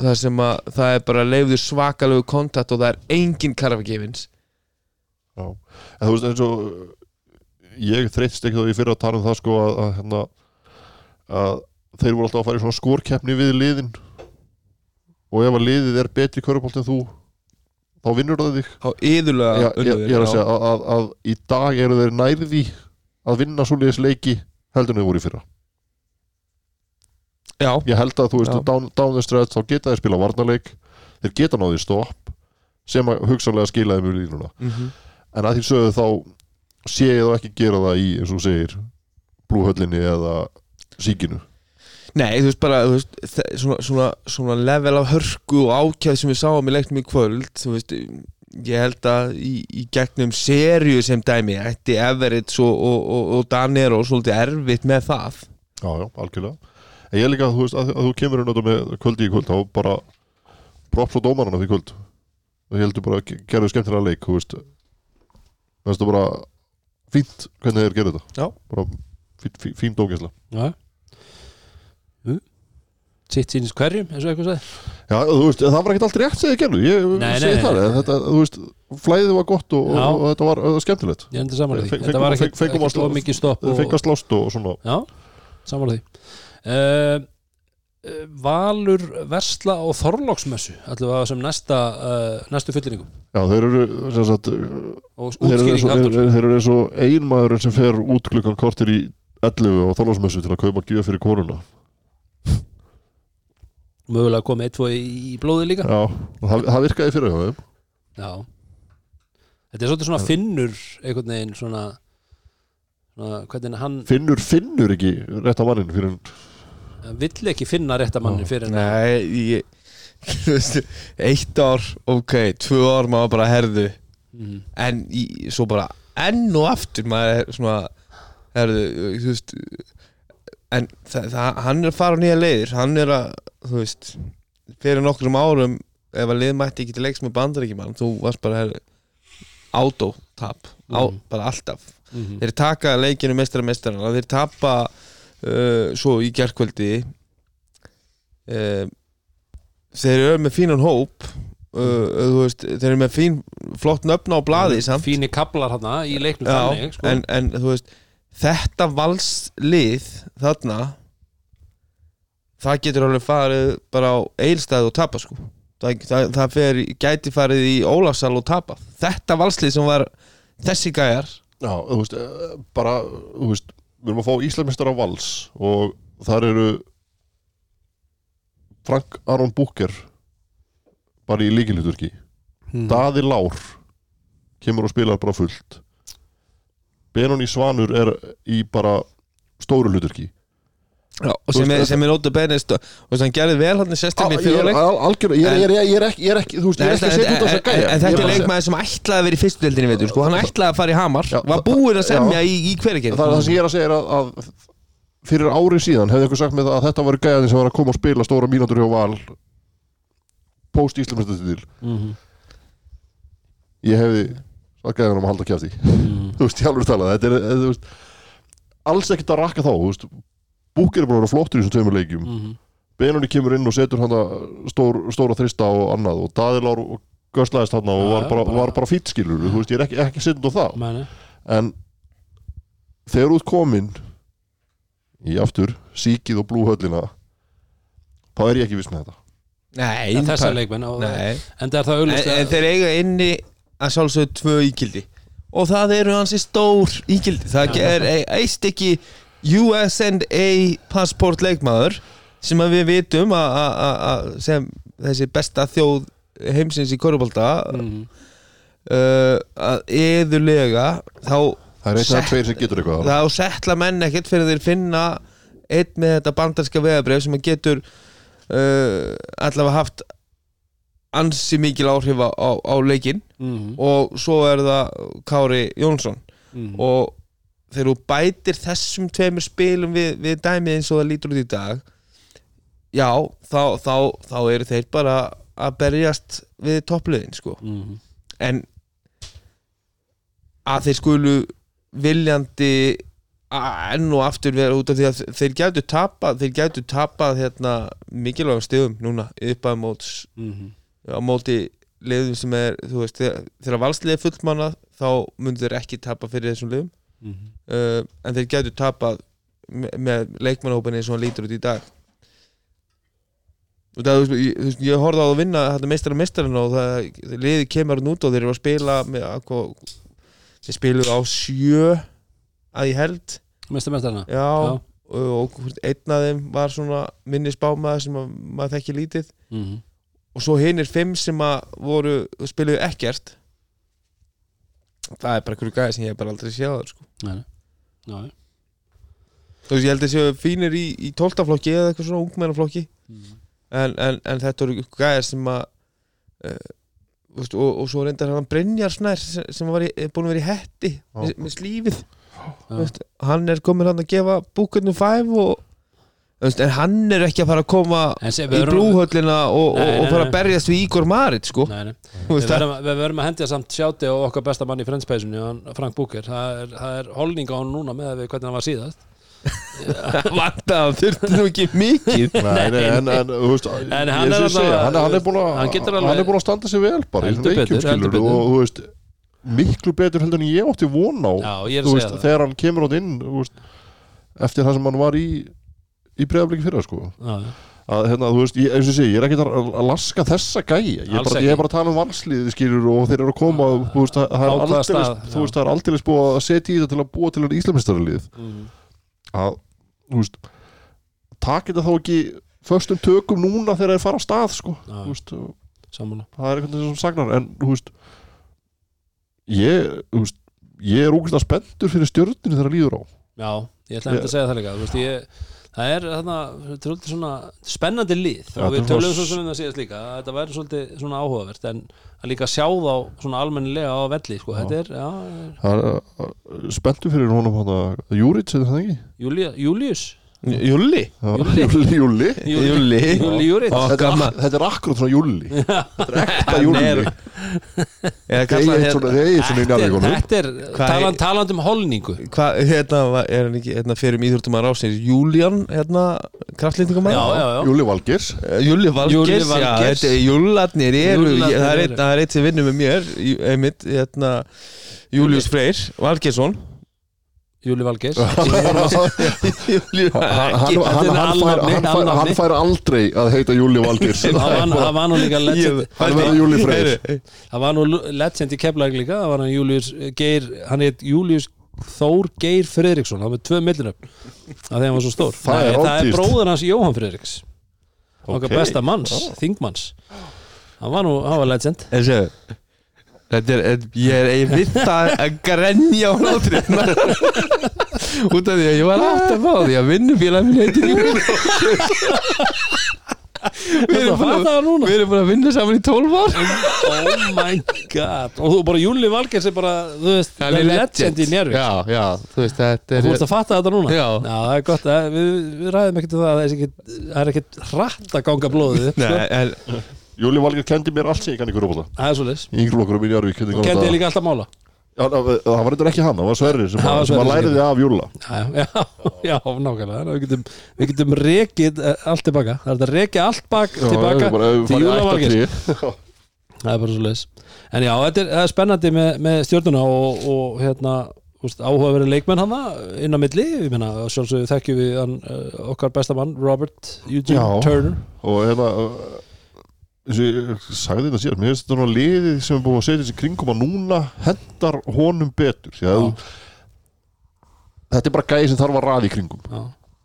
þar sem að það er bara leifður svakalegu kontakt og það er engin karfagefins Já, en þú veist eins og ég þreytst ekki þá í fyrir að tala um það sko að, að, hérna, að þeir voru alltaf að fara í svona skórkeppni við liðin. Og ef að liðið er betri körubólt en þú þá vinnur það þig. Á yðurlega Já, ég, ég er að segja að, að, að í dag eru þeir nærði að vinna svoleiðis leiki heldur en þeir voru í fyrra. Já, ég held að þú veist down, down the stretch þá geta þeir spila varnarleik. Þeir geta náði stopp sem að hugsanlega skila þeim úr línuna Mhm. en að því sögðu þá sé ég þá ekki gera það í eins og segir blúhöllinni eða síkinu Nei, þú veist bara þú veist, svona, svona, svona level af hörku og ákjæð sem við sáum í leiknum í kvöld þú veist, ég held að í, í gegnum serju sem dæmi ætti Everett og, og, og, og Danero svolítið erfitt með það. Já, já, algjörlega. En ég er líka, þú veist, að, að þú kemur inn á þetta með kvöldi í kvöld, þá bara props á dómarana því kvöld. Og ég heldur bara að ge- gerðu skemmtilega leik þú veist. Það er bara fínt hvernig þeir gerðu þetta. Já. bara fín, fín, fín dókesla Já. Sitt sínist hverjum, eins og eitthvað sagði. Já, þú veist, það var ekkert allt rétt sem þið gerðu ég Nei, segi nei, það, nei. þetta, þú veist flæðið var gott og, og, og þetta var, var skemmtilegt. Ég endur samanlega því. Þetta var fengum- ekkert fengum að slá- mikið stopp og, fengið að slást og svona. Já, samanlega því. Uh, uh, Valur Versla og Þorlóksmessu hafa sem næsta uh, næstu fullýringum Já, þeir eru sem sagt, og þeir eru eins og, einmaðurinn sem fer út klukkan kortir í 11 og þorlásmessu til að kaupa gjöf fyrir konuna mögulega komið eitt tvo í, í blóði líka. Já, og það, það virkaði fyrir þeim Já. Þetta er svolítið svona finnur einhvern veginn svona, svona hvernig hann Finnur, finnur ekki rétt á mannin fyrir hann vill ekki finna réttamannin fyrir en Nei, ég, [laughs] eitt ár, ok, tvö ár maður bara herðu. Mm, en í, svo bara enn og aftur maður er svona herðu, þú veist en hann er að fara á nýja leiðir hann er að, þú veist fyrir nokkrum árum ef að lið mætti ekki til leiks með bandaríkjumann þú varst bara autotap á, Mhm. bara alltaf Mhm. þeir taka leikinu meistara meistara þeir tapa uh, svo í gerkvöldi uh, þeir eru með fínan hóp uh, þú veist, þeir eru með fín flott nöfn á samt fínir kablar hana í leiknum sko. en, en þú veist þetta valslið þarna það getur alveg farið bara á eilstæð og tapa sko. Það, það, það fer, gæti farið í Ólafsal og tapa þetta valslið sem var þessi gæjar. Já, þú veist, eh, bara, þú veist, við erum að fá Íslamistara vals og þar eru Frank Aron Búker bara í líkiliturki Mhm. Daði Lár kemur og spilar bara fullt Benoni Svanur er í bara stóru hluturki Já, sem er, sem er nótu beinist og sem hann gerði vel hann sérstaklega í algjörlega, ég, er- ekki, þú veist, ég er ekki að setja út á þess að gæja. en þetta er leikmaður sem ætlaði að vera í fyrstu deildinni veitur, sko. hann ætlaði að fara í Hamar var búinn að semja í, í hverjargerð Það er það sem ég er að segja að, að fyrir ári síðan hefði einhver sagt með það að þetta var gæðin sem var að koma og spila stóra mínútur hjá Val post Íslamistara Mhm. ég hefði sagt gæðin um að halda kjæfti Mhm. þú veist, ég alveg talað þetta er, þú veist, alls ekkert að rakka þá þú veist, Búkir er bara að vera flottur í þessum tveimur leikjum Mhm. Benoni kemur inn og setur hann stór, stóra þrista og annað og Daðilár og göslaðist hann og var bara, bara- var bara fýtt skilur þú veist, ég er ekki, ekki setjandi á það Meni. en þegar þú ert komin í aftur síkið og blúhöllina þá er ég ekki viss með þetta Nei, þessar leikmenn og, Nei. en það er það en, en þeir eiga inni að sjálfsögðu tvö ígildi. Og það eru hansi stór ígildi. Það er e- eitt ekki USA passport leikmaður sem að við vitum að- að að- að sem þessi besta þjóð heimsins í korfbalta Mhm. uh, að eðulega þá það er eða tveir sem getur eitthvað þá settla menn ekkert fyrir þeir finna einn með þetta bandarska veðabref sem að getur uh, allavega haft ansi mikil áhrif á, á, á leikinn Mhm. og svo er það Kári Jónsson Mhm. og þegar þú bætir þessum tveimur spilum við, við dæmið eins og það lítur út í dag já, þá, þá, þá eru þeir bara að berjast við toppliðin sko Mhm. en að þeir skulu viljandi enn og aftur vera út af því að þeir gætu tapað þeir gætu tapað hérna mikilvægum stegum núna upp að móts Mhm. Á móti liðum sem er veist, þegar, þegar valsliði er fullmanna þá myndu þeir ekki tapa fyrir þessum liðum Mhm. uh, en þeir gætu tapað me með leikmannhópinni eins og hann lítur út í dag og það, þú veist, ég, veist, ég horfði á að vinna þetta meistara meistarinn og það, liði kemur hann út og þeir eru að spila með, að, þeir spiluðu á sjö að ég held Mesta mestarna já, Já. Og, og einn af þeim var svona minni spámaður sem að, maður þekki lítið Mhm. Og svo hinir fimm sem að voru spiluðu ekkert það er bara einhverju gæði sem ég hef bara aldrei séð sko. Þú veist ég held að séu fínir í, í tóltaflokki eða eitthvað svona ungmennaflokki Mhm. en, en, en þetta eru gæðir sem að uh, veist, og, og svo reyndar hann Brynjar Snær sem, var í, er búin að vera í hetti með, með slífið Já. veist, hann er komin hann að gefa búkurnum 5 og en hann er ekki að fara að koma í blúhöllina og, Nei, og, og nei, fara nei. að berjast við Ígor Marit sko. Nei, nei. Við það- verðum, við verðum að hendja samt sjáti og okkar besta mann í frendspæsinu hann Frank Búker, það er, það er holning á hann núna með hvernig hann var síðast [laughs] Vanda, þurfti nú ekki mikið Nei, nei, en, hann er hann, hann er búin að er standa sig vel bara í Heldur þessum betur, veikjum heldur skilur betur. og þú veist miklu betur heldur en ég átti von á það þegar hann kemur átt inn eftir það sem hann var í í bregðarbliki fyrra sko. Já, já. að hérna, þú veist, ég, eins og segi, ég er ekki að, að laska þessa gæja, ég er bara, ég er bara að tala um valsliði skilur og þeir eru að koma þú veist, það, er aldrei þú veist, það er aldrei búið að setja í þetta til að búa til enn íslamistaralið Mhm. að, þú veist taka þetta þá ekki föstum tökum núna þegar þeir fara á stað sko, þú veist, og Sammála. það er eitthvað sem sagnar en þú veist ég, þú veist, ég er ógæslega spenntur fyrir stjörninu þegar það líður á. Já, ég ætla að segja það líka Þú veist, ég, Það er þarna, þetta svona spennandi Já, og við þetta töluðum var- svo svona síðast líka að þetta væri svolítið svona áhugavert en að líka sjá þá svona almennilega á velli sko. þetta er, já, er- er uh, spenntur fyrir honum hann að Júrits, er það ekki? Július Júli Júli Júli Þetta er, er akkurat svona Júli [laughs] Þetta er ekta Hann Júli er- Þið kalla eigið svona, í Þetta er, njárvíkunum þetta er Hvað taland, er- taland um holningu. Hvað, hérna, er hann ekki, hérna, fyrir íþjóttum að rásins Júlían, hérna, já Júli Valgers Júli Valgers, er Júllarnir það er það er eitt sem vinnur með mér, í- einmitt, hérna, Július Freyr, Valgersson Júli Valgeis [laughs] Hann, hann, hann, Þetta hann, fær, aldrei að heita Júli Valgers Það var nú- það var nú líka legend. Hann verður Júli Freyr. Það var nú legend í keflag líka. Það var hann Július Geir Hann heit Július Þór Geir Friðriksson. Það var með tvö millinöfn Það þegar hann var svo stór. Það er það bróður hans Jóhann Friðriks. Okkar Ok. besta manns, þingmanns. Hann var nú, hann var legend. Þessi, þetta er, ég er ég vitt að grenja á hlátri út af því að ég var átt að fá því að vinnufélag minn heitir Við erum fattar að- það við vinna saman í 12 ár. Oh my god. Og þú bara Júli Valgeis er bara Þú veist, það er er legend. í njörg Já, já, þú veist, þetta Og þú veist að fatta þetta núna? Já. það er gott við, við ræðum ekkert um það Það er ekkert, það er ekkert hratt að ganga blóðið Nei, sko. en, Júli Valgers kendi mér allt sem ég kann ykkur róbóta Það er svo leis Í kom kendi ég líka alltaf mála. Já, Það var reyndar ekki hann, það var Sverri sem, var sem að læriði af Júla Já, já, [laughs] já, nákvæmlega. Við getum, við getum rekið eh, allt tilbaka. Það er þetta að rekja allt bak tilbaka til Júla Valgeis [laughs] Það er bara svo leis En já, þetta er, er spennandi með, með stjórnuna og, og hérna úst, áhugaverið leikmenn hana inn á milli. Ég meina, sjálfsögðu þekkjum við hann, uh, okkar besta mann, Robert Eugene Já. Turner. Og hérna ég sagði þetta síðan Mér finnst þetta svona liðið sem er búið að setja þessi kringum að núna hendar honum betur. Að þú- Þetta er bara gæði sem þarf að raða í kringum. Já,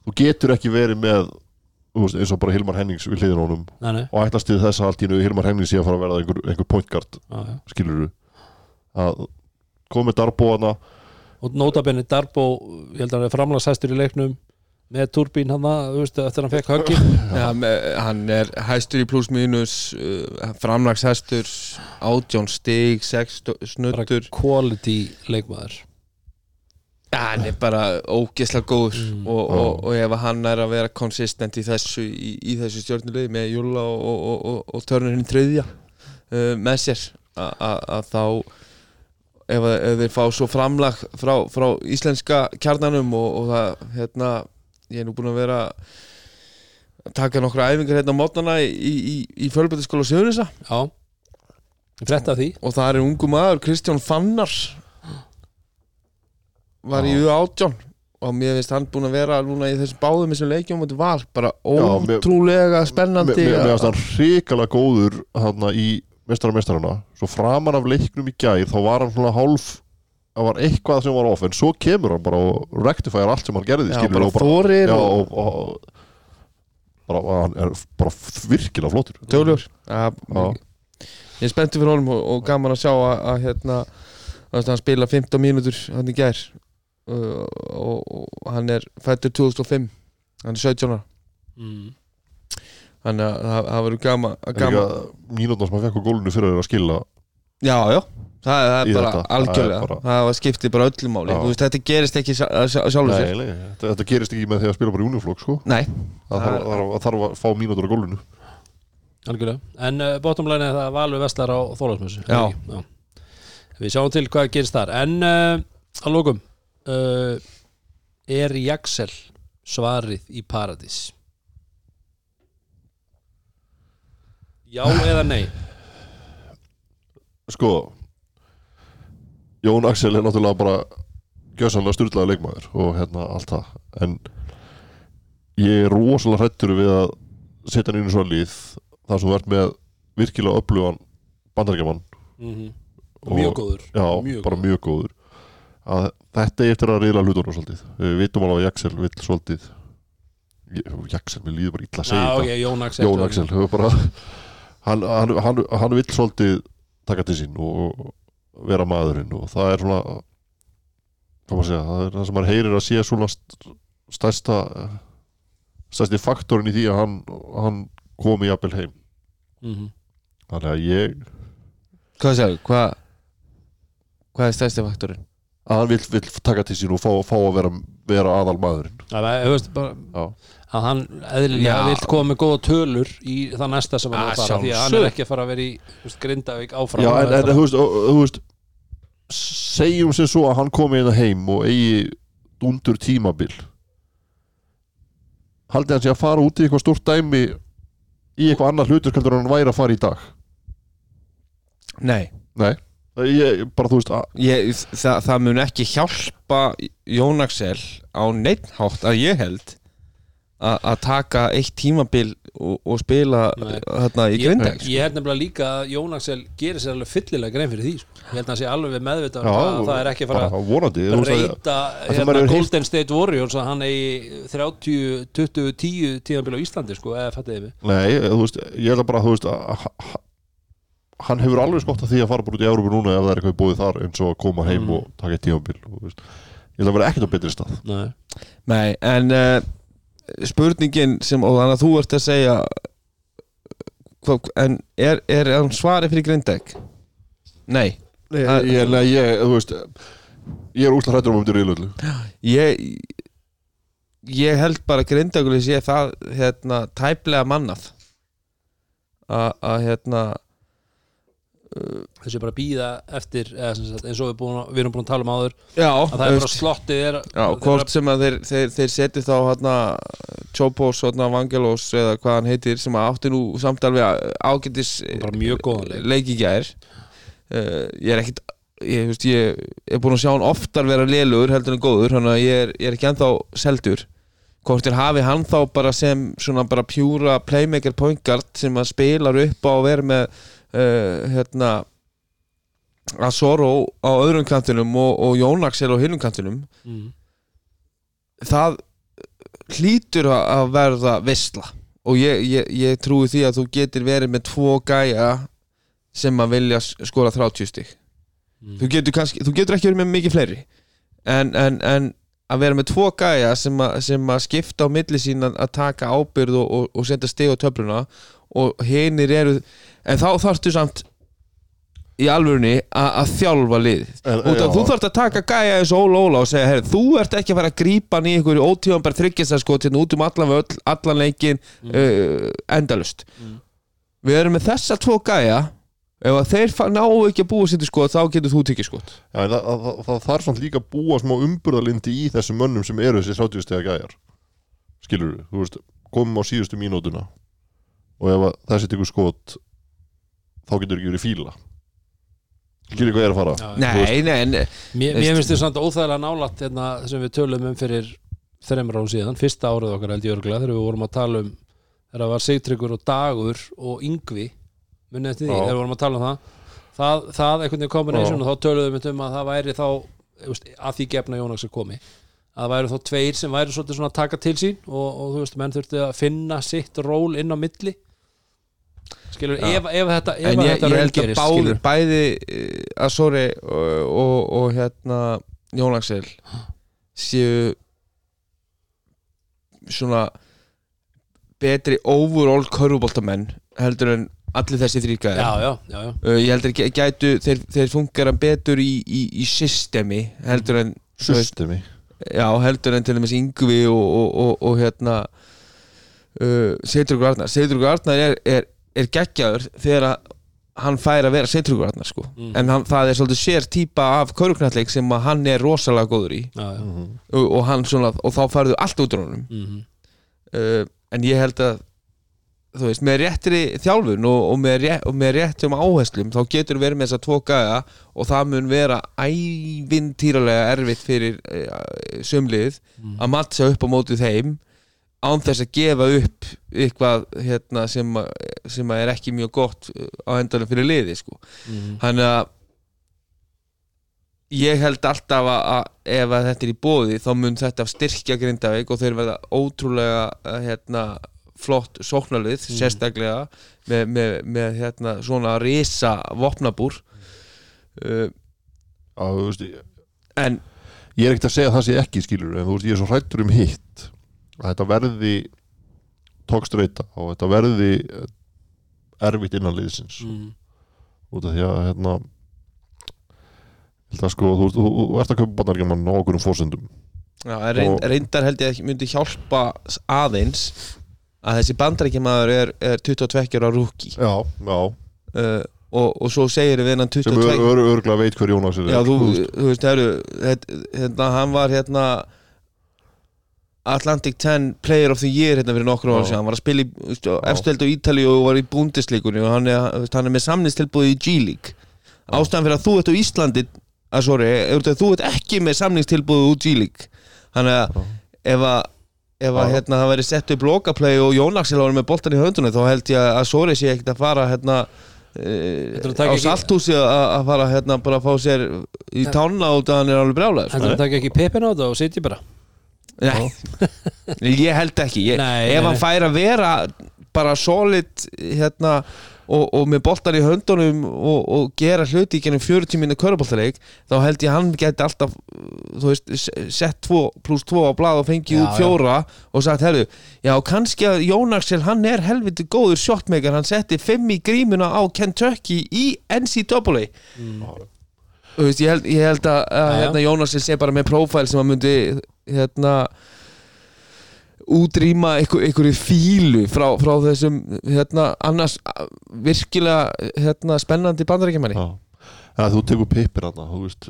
Þú getur ekki verið með þú veist, eins og bara Hilmar Hennings við hliðin honum nei, nei, og ætlast til þess að allt í nú Hilmar Hennings sé að fara að verða einhver, einhver point guard já, já. skilur að koma með Darbo hana og notabenni Darbo, ég held að hann er framlagsæstur í leiknum með turbín hann veist, eftir að hann fekk höggi ja, hann er hæstur í pluss mínus uh, framlagshæstur átjón stig, sex snuttur quality leikmaður. Ja, hann er bara ógeðslega góður. Mm. og, og, og ef hann er að vera konsistent í þessu, í, í þessu stjórnulegði með Júla og, og, og, og törnurinn þriðja uh, með sér a- a- að þá ef, að- ef þeir fá svo framlag frá, frá íslenska kjarnanum og, og það, hérna ég er nú búin að vera að taka nokkra æfingar hérna á mótnana í, í, í fjölbætaskóla Sjöðunisa já, ég frétta af því. Og það er ungu maður, Kristján Fannar. Var í U18 og mér finnst hann búin að vera núna í þessum báðum þessum leikjum og þetta var bara ótrúlega Mér spennandi. mér finnst hann hrikalega góður hana, í mestara mestarana svo framan af leiknum í gær þá var hann svona hálf það var eitthvað sem var off en svo kemur hann bara og rectifæjar allt sem hann gerði Já, bara og bara, þorir já, og- og, og, bara, hann er bara virkilega flottur. Já. Ég er spenntur fyrir honum og, og gaman að sjá að, að hérna að hann spila 15 mínútur hann í gær. Uh, og, og hann er fættur 2005 hann er 17 ára. Mm. þannig að það, verður gaman, mínútna sem hann fekk á gólunu fyrir að skila Já, já Það, það er bara þetta. Það algjörlega. bara- Það var skiptið bara öllu máli. Já. Þú veist, Þetta gerist ekki sjá- sjá- sjálfur sér. þetta, þetta gerist ekki með því að spila bara í uniflokk sko. Nei, það þarf, Það- þarf, þarf að fá mínútur á gólunu algjörlega. En uh, bottom line er það Valur Vestlar á já. við sjáum til hvað gerist þar. En uh, að lókum uh, er Jaxel svarið í Paradís? Já eða nei? Sko Jón Axel er náttúrulega bara gjössanlega styrlaði leikmaður og hérna allt það. En ég er rosalega hrættur við að setja hann inn í svo lið þar sem ert með virkilega öflugan bandarækjaman mm Og- mjög góður. Já, Mjög bara góður. mjög góður. Að þetta er eftir að reyla hlutunum svolítið. Við vitum alveg að Jaxel vill svolítið. Jaxel, mér líður bara illa að segja já, þetta. ok, Jón Axel Jón Axel bara hann, hann, hann, hann vill svolítið taka til sín og vera maðurinn og það er svona segja, það er það sem maður heyrir að sé svona st- stærsta stærsti faktorin í því að hann, hann komi jafnvel heim. Mm þannig að ég hvað segir Hvað Hvað er stærsti faktorinn? að hann vill, vill taka til sín og fá, fá að vera, vera aðal maðurinn. Það er, þú veist, bara að hann eðlilega Já. vill koma með góða tölur í það næsta sem hann er að fara því að hann er ekki að fara að vera í veist, Grindavík áfram. Já en, en þú veist, og- og þú veist segjum sem svo að hann komi inn heim og eigi dundur tímabil. Haldið hann sé að fara út í eitthvað stórt dæmi í eitthvað annað hlutur heldur en hann væri að fara í dag? Nei. Nei, ég, bara þú veist að, ég, það, það mun ekki hjálpa Jón Axel á neitthátt að ég held að taka eitt tímabil og, og spila Nei. þarna í Ég, Grindag ég held nefnilega líka að Jón Axel gerir sér alveg fyllilega grein fyrir því sko. ég held að hann sé alveg meðvitað um Já, það, það er ekki að fara að- breyta það hérna, Golden State Warriors að hann eigi 30, 20, 10 tíðanbíl á Íslandi sko, eða fattiði við Nei, þú veist, ég held að bara, þú veist að að- að- hann hefur alveg skott að því að fara bara út í Európa núna ef það er eitthvað í bóði þar eins og að koma heim Mm. og taka eitt tímabil og, þú veist, ég held að vera ekkert á betri stað Nei. Nei, en uh, spurningin sem, og þannig að þú ert að segja hva, en er, er hann svarið fyrir Grindag? Nei. Nei, Það- ég, nei, ég, þú veist ég er úsla hrættur um um þetta riðlöldu ég ég held bara að Grindagulis sé það hérna tæplega mannað. Að að, hérna þessi bara býða eftir sagt, eins og við, búin, við erum búin að tala um áður já, að það er bara slottið er, já, hvort sem að þeir, þeir, þeir seti þá hérna Chopos, hérna Vangelos eða hvað hann heitir sem að átti nú samt alveg ágætis bara mjög góðan leik. leik í gær. Uh, ég er ekkit ég, veist, ég er búin að sjá hann oftar vera lélugur heldur en góður þannig að ég er, ég er ekki ennþá seldur. Hvort er hafi hann þá bara sem svona bara pjúra playmaker point guard sem að spilar upp á að vera með uh, hérna Azoro á öðrum kantinum og, og Jónaksel á hinum kantinum mm. það hlýtur að að verða veistla og ég, ég, ég trúi því að þú getur verið með tvo gæja sem að vilja skora 30 stig Mm. þú, getur kannski, þú getur ekki verið með mikið fleiri en, en, en að vera með tvo gæja sem, að- sem að skipta á milli sín að að taka ábyrð og, og, og setja stig á töfluna og hinir eru en þá þarftu samt í alvörunni að, þjálfa En- út af þú þarft að taka gæja eins og Óla Óla og segja, herri, þú ert ekki að fara að grípa hann í einhverju ótíðan bara þryggjastaskot hérna út um allan völl, allan leikin uh, endalust Mm. við erum með þessa tvo gæja ef þeir fa- ná ekki að búa sér til skot þá getur þú tekið skot. Já, það, það, það, það þarf samt líka að búa smá umburðalindi í þessum mönnum sem eru þessi 30 stega gæjar. Skilur þú veist komum á síðustu mínútuna og ef þessi tekur skot þá getur ekki verið fíla. Skilur hvað ég er að fara? Já, nei, nei, nei, Mér, mér finnst þið samt óþægilega nálætt hérna, sem við tölum um fyrir þreymur árum síðan, fyrsta árið okkar held ég örgulega þegar við vorum að tala um þegar það var Sigtryggur og Dagur og Yngvi munið eftir því, Já. þegar við vorum að tala um það. Það, það einhvern veginn kombination og þá töluðum við um að það væri þá veist, að því gefna Jónaks að komi að það væri þá tveir sem væri svolítið svona að taka til sín og, og þú veist, menn þurfti að finna sitt ról inn á milli skilur, Já. ef, ef þetta ef en ég, þetta ég held að skilurðu. bæði uh, Azori og, og, og hérna Jón Axel séu svona betri overall körfuboltamenn heldur en allir þessi þrýrgæðir já, já, já, já. uh, ég heldur að gætu þeir, þeir fungera betur í, í, í systemi heldur en systemi já, heldur en til dæmis Yngvi og, og, og, og hérna uh, Seytrúkur Arnar Seytrúkur Arnar er, er, er geggjaður þegar að hann fær að vera Seytrúkur Arnar sko. Mm. en hann, það er svolítið sér típa af köruknalleg sem að hann er rosalega góður í já, já. og, og, hann svona, og þá færðu allt út úr honum Mm uh, en ég held að þú veist, með réttri þjálfun og, og, með, rétt, og með réttum áherslum þá getur verið með þessa tvo gæða og það mun vera ævintýralega erfitt fyrir uh, sömlið að mattsa upp á mótið þeim án þess að gefa upp eitthvað hérna, sem, sem að er ekki mjög gott uh, á endanum fyrir liði sko. Mhm. þannig að ég held alltaf að, að ef að þetta er í bóði þá mun þetta styrkja Grindavík og þeir verða ótrúlega uh, hérna, flott sóknarlið sérstaklega með, með, með hérna, svona risa vopnabúr uh, Já, þú veist, ég, en ég er ekkert að segja að það sé ekki skilur en þú veist, ég er svo hrættur um hitt að þetta verði tókstreita og þetta verði eh, erfitt innan liðsins. Mm. út af því að hérna Það sko, þú, þú, þú, þú ert að kaupa bandaríkjaman á okkur um fórsendum Já, reynd, reyndar held ég að myndi hjálpa aðeins að þessi bandarækjamaður er, er 22 ára rúki Já, já, uh, og, og svo segir við sem 22 ör, ör, örgulega veit hver Jónas er. Já, þú, veist. þú veist, heru, hérna, hann var hérna Atlantic 10 Player of the Year hérna fyrir nokkur ára hann var að spila í efstöld og Ítalíu og var í búndisleikunni og hann er, hann er með samningstilbúið í G-League ástæðan fyrir að þú ert á Íslandi að sorry, er að þú ert ekki með samningstilbúið úr G-League þannig að ef að ef að hérna, það væri sett upp lokaplay og Jón Axel var með boltan í höndunum þá held ég að Sori sé ekkert að fara hérna er að taka á salthúsi að að fara hérna bara að fá sér í tána út að hann er alveg brjálaður. Heldur það taka ekki pepin á þetta og sitja bara Nei, [laughs] ég held ekki. Ég, Nei, Ef nei, hann fær að vera bara solid hérna og, og með boltan í höndunum og, og gera hluti í gennum 40 minni köruboltaleik þá held ég hann geti alltaf þú veist, sett 2 pluss 2 á blað og fengið Já, út fjóra og sagt, herru, já kannski að Jón Axel hann er helviti góður shotmaker. Hann setti 5 í grímuna á Kentucky í NCAA Þú veist, ég, held, ég held að, að hérna, Jónas sé bara með prófæl sem að myndi hérna útrýma einhver, einhverju fílu frá, frá þessum hérna, annars virkilega hérna, spennandi bandarækjumanni ja, þú tekur pippir veist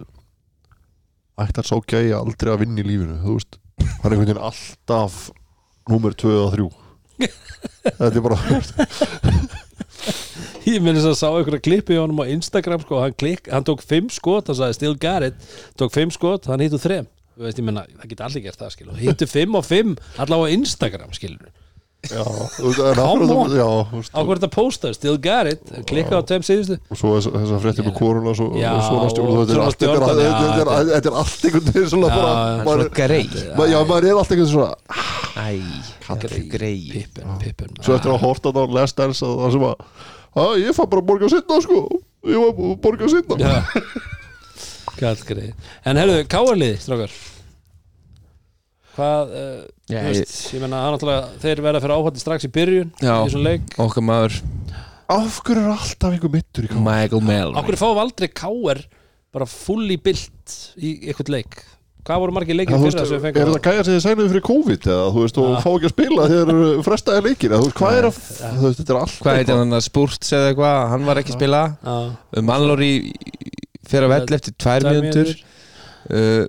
ætlar sá gæi aldrei að vinna í lífinu hann er einhvern veginn alltaf númer 2 og 3 þetta er bara Ég minn þess að sá einhverja klippi á honum á Instagram sko, hann, klik, hann tók fimm skot hann sagði still got it, tók fimm skot hann hittu þrem, veist ég menna það geta allir gert það hittu fimm og fimm allavega á Instagram skilur, já, á hverju þetta posta still got it, klikka á tveim síðustu. Og svo þess, að frétti með koruna Já, svona stjórn þetta er allt- er- er- er einhvern veginn svona bara grei já, maður er allt einhvern veginn svona Æ, grei pippin, svo eftir að horta á Last Dance að það sem að að ég fann bara að borga sinna sko. Ég var að borga Já. Galt greið En herruðu, káarliði, strákar. Hvað, uh, Já, þú veist, ég menna að þeir verða fyrir áhætti strax í byrjun Já. í þessum leik. Okkar maður. Af hverju er alltaf einhver mittur í káa Michael Mellon. Akkur fáum við aldrei káar bara fulli bilt í eitthvað leik? Hvað voru margir leikir þú fyrir þessu er þetta gæja sem þið sænuðu fyrir COVID eða þú veist og Já. fá ekki að spila þegar eru frestaði leikir eða þú veist hvað er að þú veist þetta er allt Hvað heitir hann að Spurts eða eitthvað? Hann var ekki að spila. Mallori fer að vell eftir tvær uh,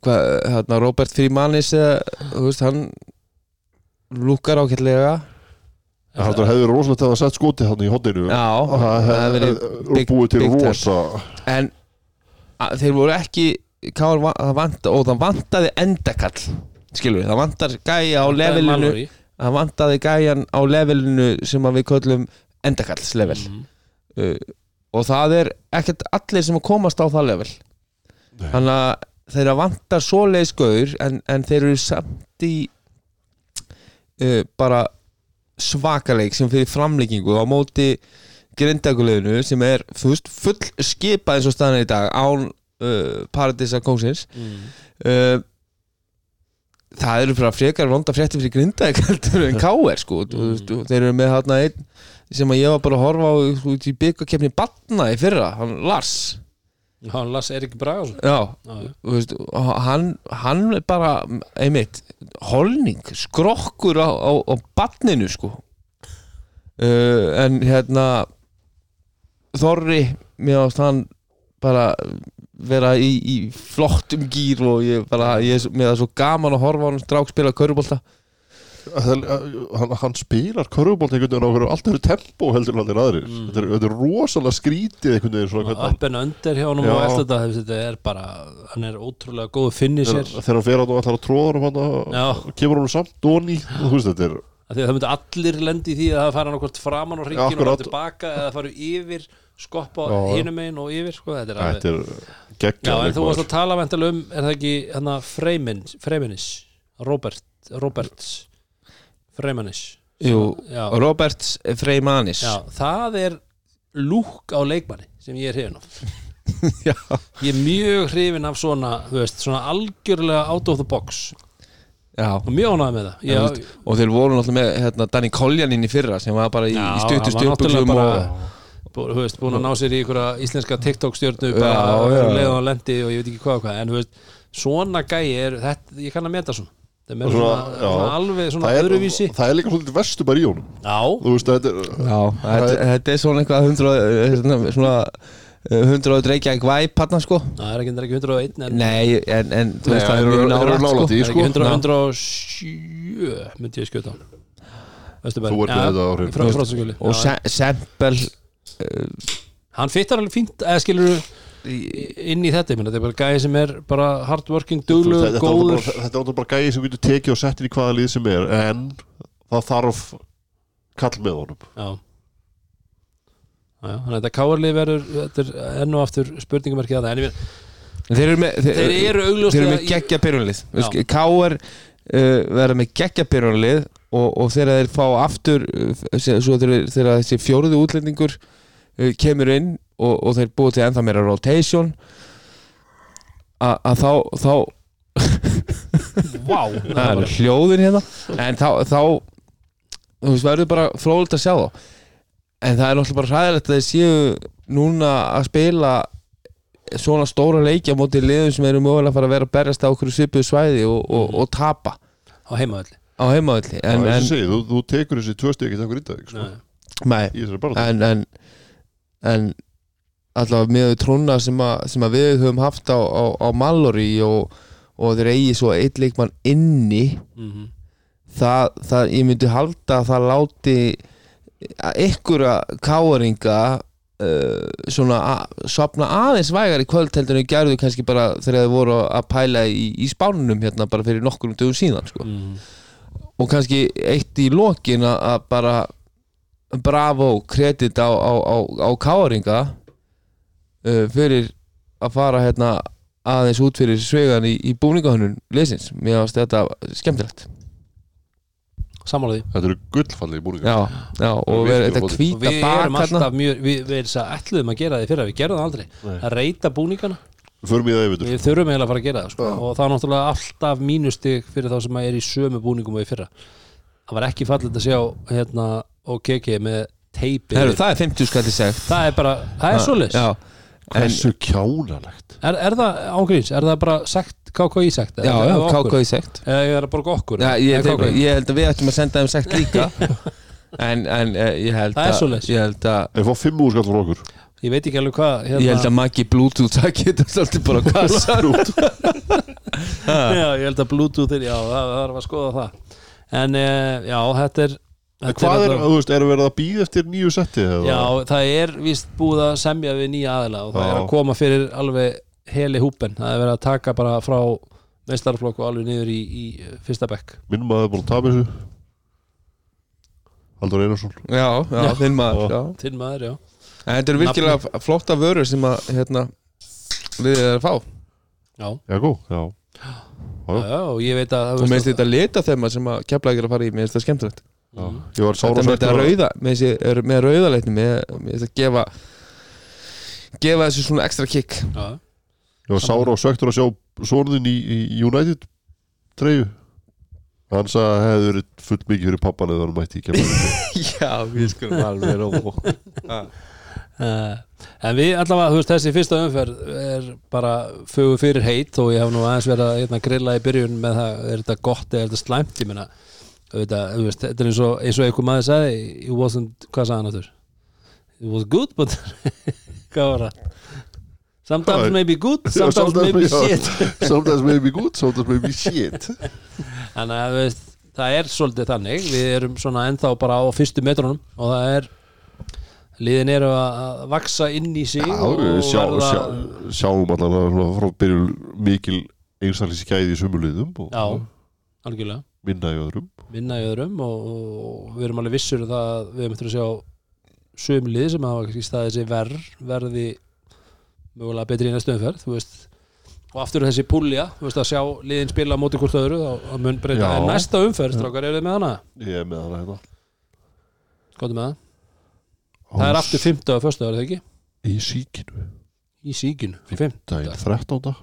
Hvað, hérna Robert Freemanis eða, þú veist, hann lúkar ákveðlega Það heldur að hefur rosalegt að það sett skoti hann í hodinu Já, það hefði búið til rosa. en að, þeir voru ekki Káar, va- það vant, og það vantaði endakall skilur við, það vantar gæja á levelinu það vantaði gæjan á levelinu sem við köllum endakallslevel. Mhm. uh, og það er ekkert allir sem komast á það level. Nei. þannig að þeir að vantar svoleiðis gauður en, en þeir eru samt í uh, bara svakaleik sem fyrir framleikingu á móti grindaguleginu sem er veist, full skipað eins og staðan í dag án uh, Paradisa Kóngsins Mm. uh, það eru bara frekar vonda fréttir fyrir grindaguleginu en K.R. sko mm. þeir eru með þarna einn sem að ég var bara að horfa á út í byggakefni Batna í fyrra, hann Lars Já, hann las Erik Bragason já, þú veist, hann, hann er bara einmitt, holning skrokkur á, á, á batninu sko. Uh, en hérna Þorri mér ást hann bara vera í, í flottum gýr og ég bara, ég er mér er svo gaman að horfa á hann strák spila körubólta hann, hann spilar körfubolt einhvern veginn á hverju allt eru tempo heldur en allir aðrir Mm. þetta, er, þetta er rosalega skrítið einhvern veginn svona hvernig Upp en under hjá Já. og eftir þetta þetta er bara, hann er ótrúlega góð hann finisher þegar hann fer hann og ætlar að tróða hann Já. hann kemur hann samt doni og þú veist þetta er það myndi allir lendi í því að það fara hann okkur framan á ringin og hann tilbaka eða fara yfir, skoppa Já. hinum megin og yfir sko, þetta er þetta er Já, geggjað en þú varst að tala um, er það ekki hérna Freymin, Freyminis Robert, Roberts Freyminis Jú, Roberts Freymanis. Já, það er lúk á leikmanni sem ég er hrifin [laughs] Já. Ég er mjög hrifin af svona, veist, svona algjörlega out of the box. Já. og mjög ánægð með það. Ég, veist, og þeir voru náttúrulega með hérna, Danny Koljan inn í fyrra sem var bara í, í stuttu hann var náttúrulega stjöpuksum bara- og, veist, búin að ná sér í einhverja íslenska TikTok stjórnu bara já. leið á lendi og ég veit ekki hvað og hvað. En veist, svona gæi er þetta, ég kann að meta svona Svona, svona, alveg svona það er, öðruvísi. það er líka svolítið vestu bara í honum já, þú veist þetta er Já, þetta, þetta er svona eitthvað 100 svona, svona eh, 100 Reykjavík væp hann sko. Það er ekki, það er ekki 101 en Nei, en, en þú veist það er sko. í. það er ekki 100, sko. 107 myndi ég skjóta Þú ert með þetta Og se Sempel hann fittar alveg fínt eða skilur inn í þetta, ég meina, þetta er bara gæði sem er bara hardworking, er góður. þetta er náttúrulega bara gæði sem getur tekið og sett inn í hvaða lið sem er en það þarf kall með honum. Já. Þannig að þetta káarlið verður þetta er enn og aftur spurningumarkið að það. En ég meina, Þeir eru með Þeir, þeir eru þeir eru með geggja byrjunlið. Káar uh, verða með geggja byrjunlið og, og þegar þeir fá aftur uh, svo þegar, þegar þessi fjóruðu útlendingur uh, kemur inn og, og þeir búið til ennþá meira rotation. Að þá þá Vá, [laughs] það er hljóðin hérna. En þá, þá þú veist, verður bara fróðult að sjá þá. En það er náttúrulega bara hræðilegt að þeir séu núna að spila svona stóra leiki á móti liðum sem eru mögulega að fara að vera að berjast á okkur svipuðu svæði og, og, og tapa. Á heimaðalli á heimaðalli en, en, en, en, segi, þú, þú tekur þessi tvö stegi ekki í dag sko, en, en, en allavega með trúna sem, sem að við höfum haft á, á, á Mallory og, og þeir eigi svo eitt leikmann inni mm það, það, ég myndi halda að það láti einhverja káringa uh, svona að sopna aðeins vægar í kvöld heldur en gerðu kannski bara þegar þið voru að pæla í, í spánunum hérna bara fyrir nokkur um dögum síðan sko. og kannski eitt í lokin að bara bravo, kredit á, á, á, á káringa uh, fyrir að fara hérna aðeins út fyrir svegan í, í búningahönnun leysins, mér finnst þetta skemmtilegt. Samálaði þetta eru gullfallið búningar já, já, og við, þetta við bak hérna? við, við erum að ætluðum að gera það í fyrra. Við gerðum það aldrei, Nei. að reyta búningana. Við förum í það yfir við þurfum eiginlega að fara að gera það sko. Og það er náttúrulega alltaf mínustig fyrir þá sem er í sömu búningum og í fyrra. Það var ekki fallið að sjá hérna og keki með teipi. Heru, það er 50 skall í seg það er bara, það er en, hversu kjánalegt? Er, er það ángríns, er það bara sagt KKI sagt já, já, KK í sekt. Eða ég er að borga okkur? Já, ég, Eða ég, held að við ættum að senda þeim sekt líka. [laughs] En, en eh, ég held Það er að svoleiðis. ég held að fá fimm úr skall frá okkur. Ég veit ekki alveg hvað hérna, ég held að Maggi Bluetooth það getur svolítið bara að [laughs] kassa [laughs] já, ég held að bluetooth er, já, það það er að skoða það. En uh, já, þetta er hvað er, þú veist, erum við að býða eftir nýju setti eða? Já, það er víst búið að semja við nýja aðila og það Já. er að koma fyrir alveg heli húpen, það er verið að taka bara frá meistarflokk og alveg niður í, í fyrsta bekk minn maður er búin að tapa þessu Haldur Einarsson já, já, þinn maður já. Þinn maður, já en þetta eru virkilega flotta vörur sem að hérna, við erum að fá Já, já, góð, já já, Já. já og ég veit að og mér finnst þetta lita þeim sem að kepla ekki að fara í mér finnst þetta skemmtilegt Já. Ég var sára þetta með þetta rauða með, þessi, er, með rauðaleitni með, með þetta gefa gefa þessu svona ekstra kick. Já, ég var sára og svektur að sjá svonuðin í, í United treyju. Hann sagði að það hefði verið full mikið fyrir pappan eða hann mætti í kemur [laughs] já, við skulum alveg Uh, [laughs] en við allavega, þú veist, þessi fyrsta umferð er bara fögu fyrir heit og ég hef nú aðeins verið að hérna, grilla í byrjun með það, er þetta gott eða er þetta slæmt, ég meina auðvitað, veist, þetta er eins og, eins og einhver maður sagði, it wasn't, hvað sagði hann aftur? It was good, but [laughs] hvað var það? Sometimes Hvað? maybe good, sometimes sometimes- maybe já. shit. [laughs] sometimes maybe good, sometimes maybe shit. [laughs] Þannig að veist, það er svolítið þannig, við erum svona ennþá bara á fyrstu metrunum og það er liðin eru að vaksa inn í sig Já, við sjá, verða- sjá, sjáum svona frá byrjun mikil einstaklis gæði í sumuliðum og Já, algjörlega minna í öðrum. Vinna í öðrum og, og við erum alveg vissur um það að við erum eftir að sjá sömlið sem hafa kannski staðið sér verð verði mögulega betri í næstu umferð og aftur þessi púlja, að sjá liðin spila á móti hvort öðru þá að mun breyta. En næsta umferð, strákar, eru þið með hana? ég er með hana hérna. Skoðum með það? Það er aftur 50 og föstu, er það ekki? í síkinu. Í síkinu, 5 daginn 13.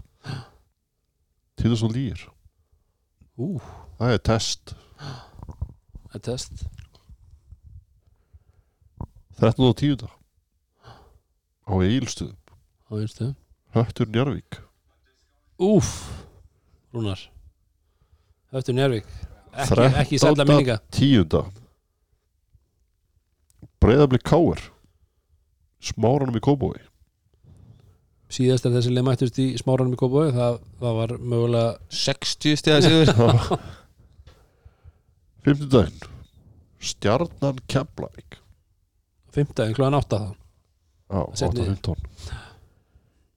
til þess að lýr Ú, það er test. Það er test. 13. og 10. á Egilstuðum á einstu Höttur Njarvík Úf, Rúnar. Höftur Njárvík ekki, ekki sætla 13. minninga. tíunda Breiðablik Káir Smáranum í Kóbói síðast er þessi leið mættust í smáranum í Kópavogi það, það var mögulega 60 stiga sigur [laughs] [laughs] Fimmtudaginn. Stjarnan Keflavík. 15, klúan 8 það Já, Seinni- 8.15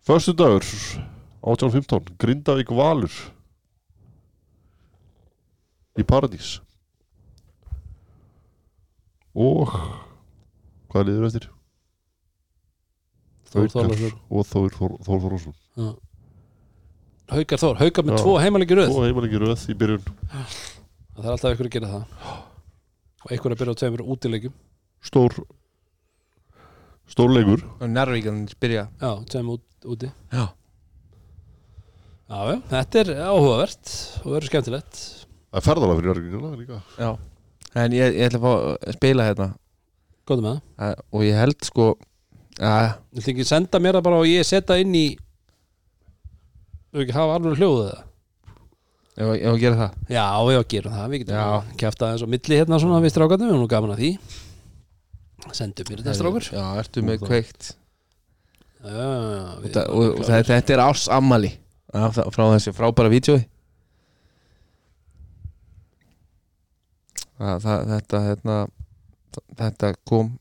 Föstu dagur 18.15 Grindavík Valur. Í Paradís. Og hvað liður eftir? Þór Þórlarsson og Þór Þór Þór Þórsson Haukar Þór, Haukar með Já. tvo heimalegi röð. Og heimalegi röð í byrjun það er alltaf ykkur að gera það. Og ykkur að byrja á tveimur útilegjum stór stór leikur. Og Nærvíkan byrja. Já, tveimur út, úti. Já. já, þetta er áhugavert og verður skemmtilegt. Það er ferðalega fyrir Jörgingina líka. Já. en ég, ég ætla að fá að spila hérna. Góðum með það. Að- og ég held sko að Viltu ekki senda mér það bara og ég setja inn í Þú ekki hafa alveg hljóðið það ef ef að gera það? Já, við að gera það, við getum kæft aðeins á milli hérna svona við strákarnir, við erum nú gaman að því. Sendum mér þetta strákur. Já, ertu með kveikt? Já, já, já, og, það, og, og það, þetta er árs ammali frá þessu frábæra það, þetta hérna, þetta kom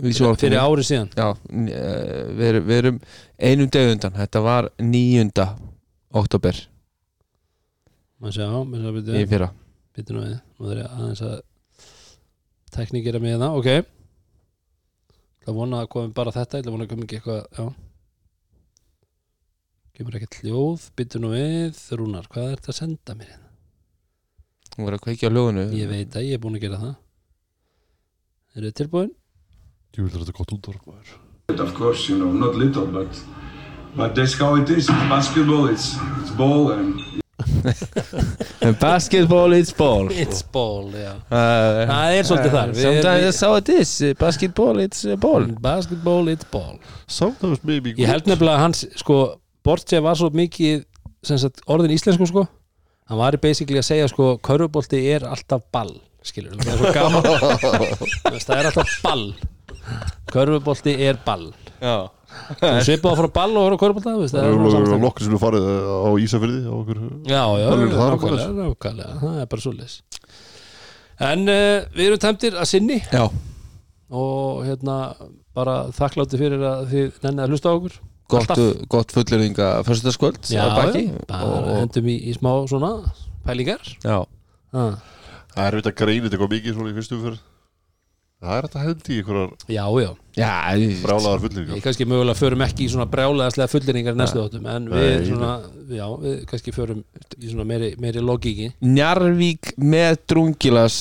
Fyrir ári síðan. Já, eh, við erum, við erum einum deg undan, þetta var 9. oktober Maður sjá, maður sjá, í byrju fyrra Byrju nú við, nú þarf ég aðeins að Tekník er að með það, ok Það vona að komi bara þetta Ég ætla að vona að komi ekki eitthvað, já Kemur ekkert hljóð Byrju nú við, Rúnar, hvað er þetta að senda mér hérna? hún var að kveikja á hljóðinu Ég veit að ég er búin að gera það Eru þið tilbúin? ég vil þetta gott útvarp maður. Of course, you know, not little, but but that's how it is. It's basketball. It's it's ball, and [laughs] basketball is ball. It's ball, já. Uh, Það er svolítið þar. Við- Sometimes that's how it is. Basketball, it's a ball. Basketball, it's ball. Sometimes maybe Ég held nefnilega að hans, sko Bortse var svo mikið sem sagt, orðin íslensku, sko. Hann var í basically að segja, sko Körfubolti er alltaf ball, skilur Það er svo gaman. Þú [laughs] veist, Það er alltaf ball. Körfubolti er ball. Já [laughs] Svipað á að fara ball og horfa kvörubólta Lokkin sem þú farið eh, á Ísafjörði Já, já, nákvæmlega Það er bara svo les En uh, við erum tæmtir að sinni. Já. Og hérna bara þakklátti fyrir að þið nennið að hlusta á okkur. Gott, eh, gott fulleringa fyrstaskvöld Já, bara hendum í, í smá svona pælingar. Já. Það er auðvitað greinit eitthvað mikið svona í fyrstum fyrir það er þetta hendi í einhverjar Já, já, Já, ég- brálaðar við kannski mögulega förum ekki í svona brjálæðaslega fulleringar í næstu áttum en við Nei, svona, já, við kannski förum í svona meiri, meiri logíki. Njarvík með drungilas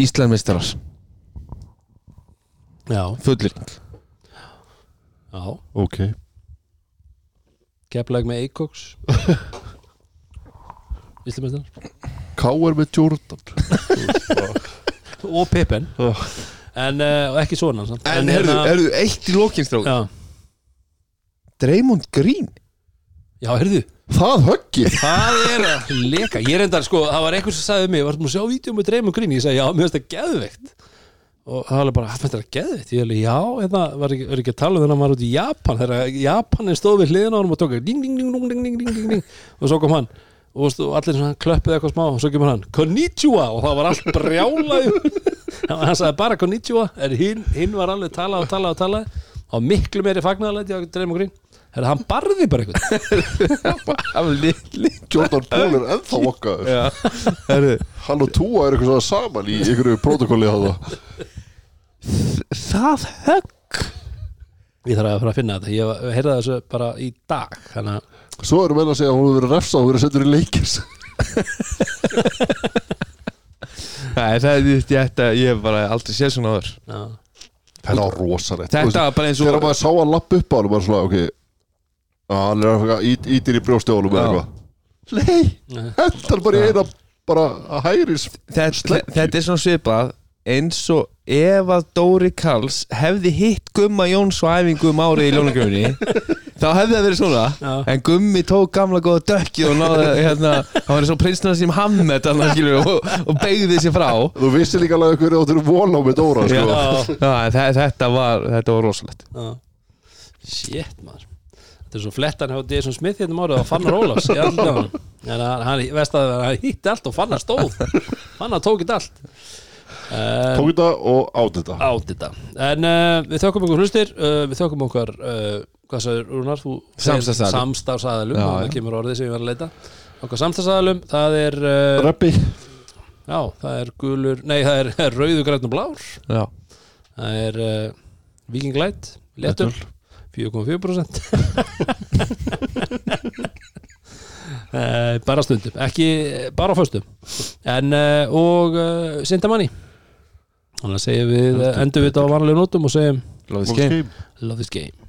Íslandmeistarar Já, Fullurðing já, ok. Keflag með Eikoks. [laughs] Íslamestar K.R. með Jordan [laughs] og Pippen. Já. en uh, ekki svona samt. En herðu, herðu, eitt í lokinstrák já, Dreymond Green? Já, herðu það höggi. Það er að leka. Ég reyndar sko, það var einhver sem sagði við mig Vartum að sjá vídeo með dreymum grín Ég sagði, já, mér finnst það geðveikt. Og það var bara, það finnst það geðveikt? Ég hefði, já, eða var ekki, var ekki að tala um þennan var út í Japan? Þegar Japanin stóð við hliðina á honum og tók ding, ding, ding, ding, ding, ding, ding, ding, ding. Og svo kom hann og, og allir svona klöppuð eitthvað smá og svo kemur hann, konnichiwa! Og það var allt brjálað [laughs] hann sagði bara konnichiwa en hinn, hinn var alveg talað og talað og talað. Og miklu meiri fagnaðalæti á dreymum grín. Herra, hann barði bara eitthvað Jordan Poole er ennþá okkaður hann og Túa er eitthvað saman í einhverju protokolli að það högg. Ég þarf að fara að finna þetta. Ég heyrði þessu bara í dag Þannig að svo erum við að segja að hún hefur verið refsað og verið sendur í leikis það er þetta Ég hef bara aldrei séð svona áður. Já, þetta var rosalegt. Þetta var bara eins og þegar maður sá hann lapp upp á hann bara svona ok. Að hann er að ít, ítir í brjóstjóðunum eða eitthvað. Nei, Nei. hentar bara í eina bara að hægris þetta, þetta er svona svipað eins og ef að Dóri Karls hefði hitt Gumma Jóns á æfingu um árið í ljónagröfinni þá hefði það verið svona Já. en Gummi tók gamla góða dökki og náði hérna, hann var eins og prinsna sem Hammed annað, skilur, og, og beigði sér frá Þú vissi líka alveg hverju áttur von á með Dóra sko. Já, Já, en þe- þetta var þetta var rosalegt Já. Shit maður Þetta er svo flettan hjá Jason Smith hérna um árið og Fannar Ólafs í andlitið á honum. En hann, hann, veist að hann hitti allt og Fannar stóð Fannar tók þetta allt uh, Tók þetta og át þetta Át þetta En uh, við þökkum okkur hlustir uh, Við þökkum okkar uh, Hvað sagður Rúnar? Samstarfsaðilum. Já, Það kemur orðið sem ég var að leita. Okkar samstarfsaðilum Það er uh, Reppi Já, það er gulur Nei, það er, er rauðu græn og blár. Já, Það er uh, Viking Light Letur 4,4% uh, Bara stundum Ekki bara á föstum. En uh, og uh, Sindamanni Þannig að segjum við Endur við þetta á vanlega nótum og segjum lóðið skeim Game. Love this game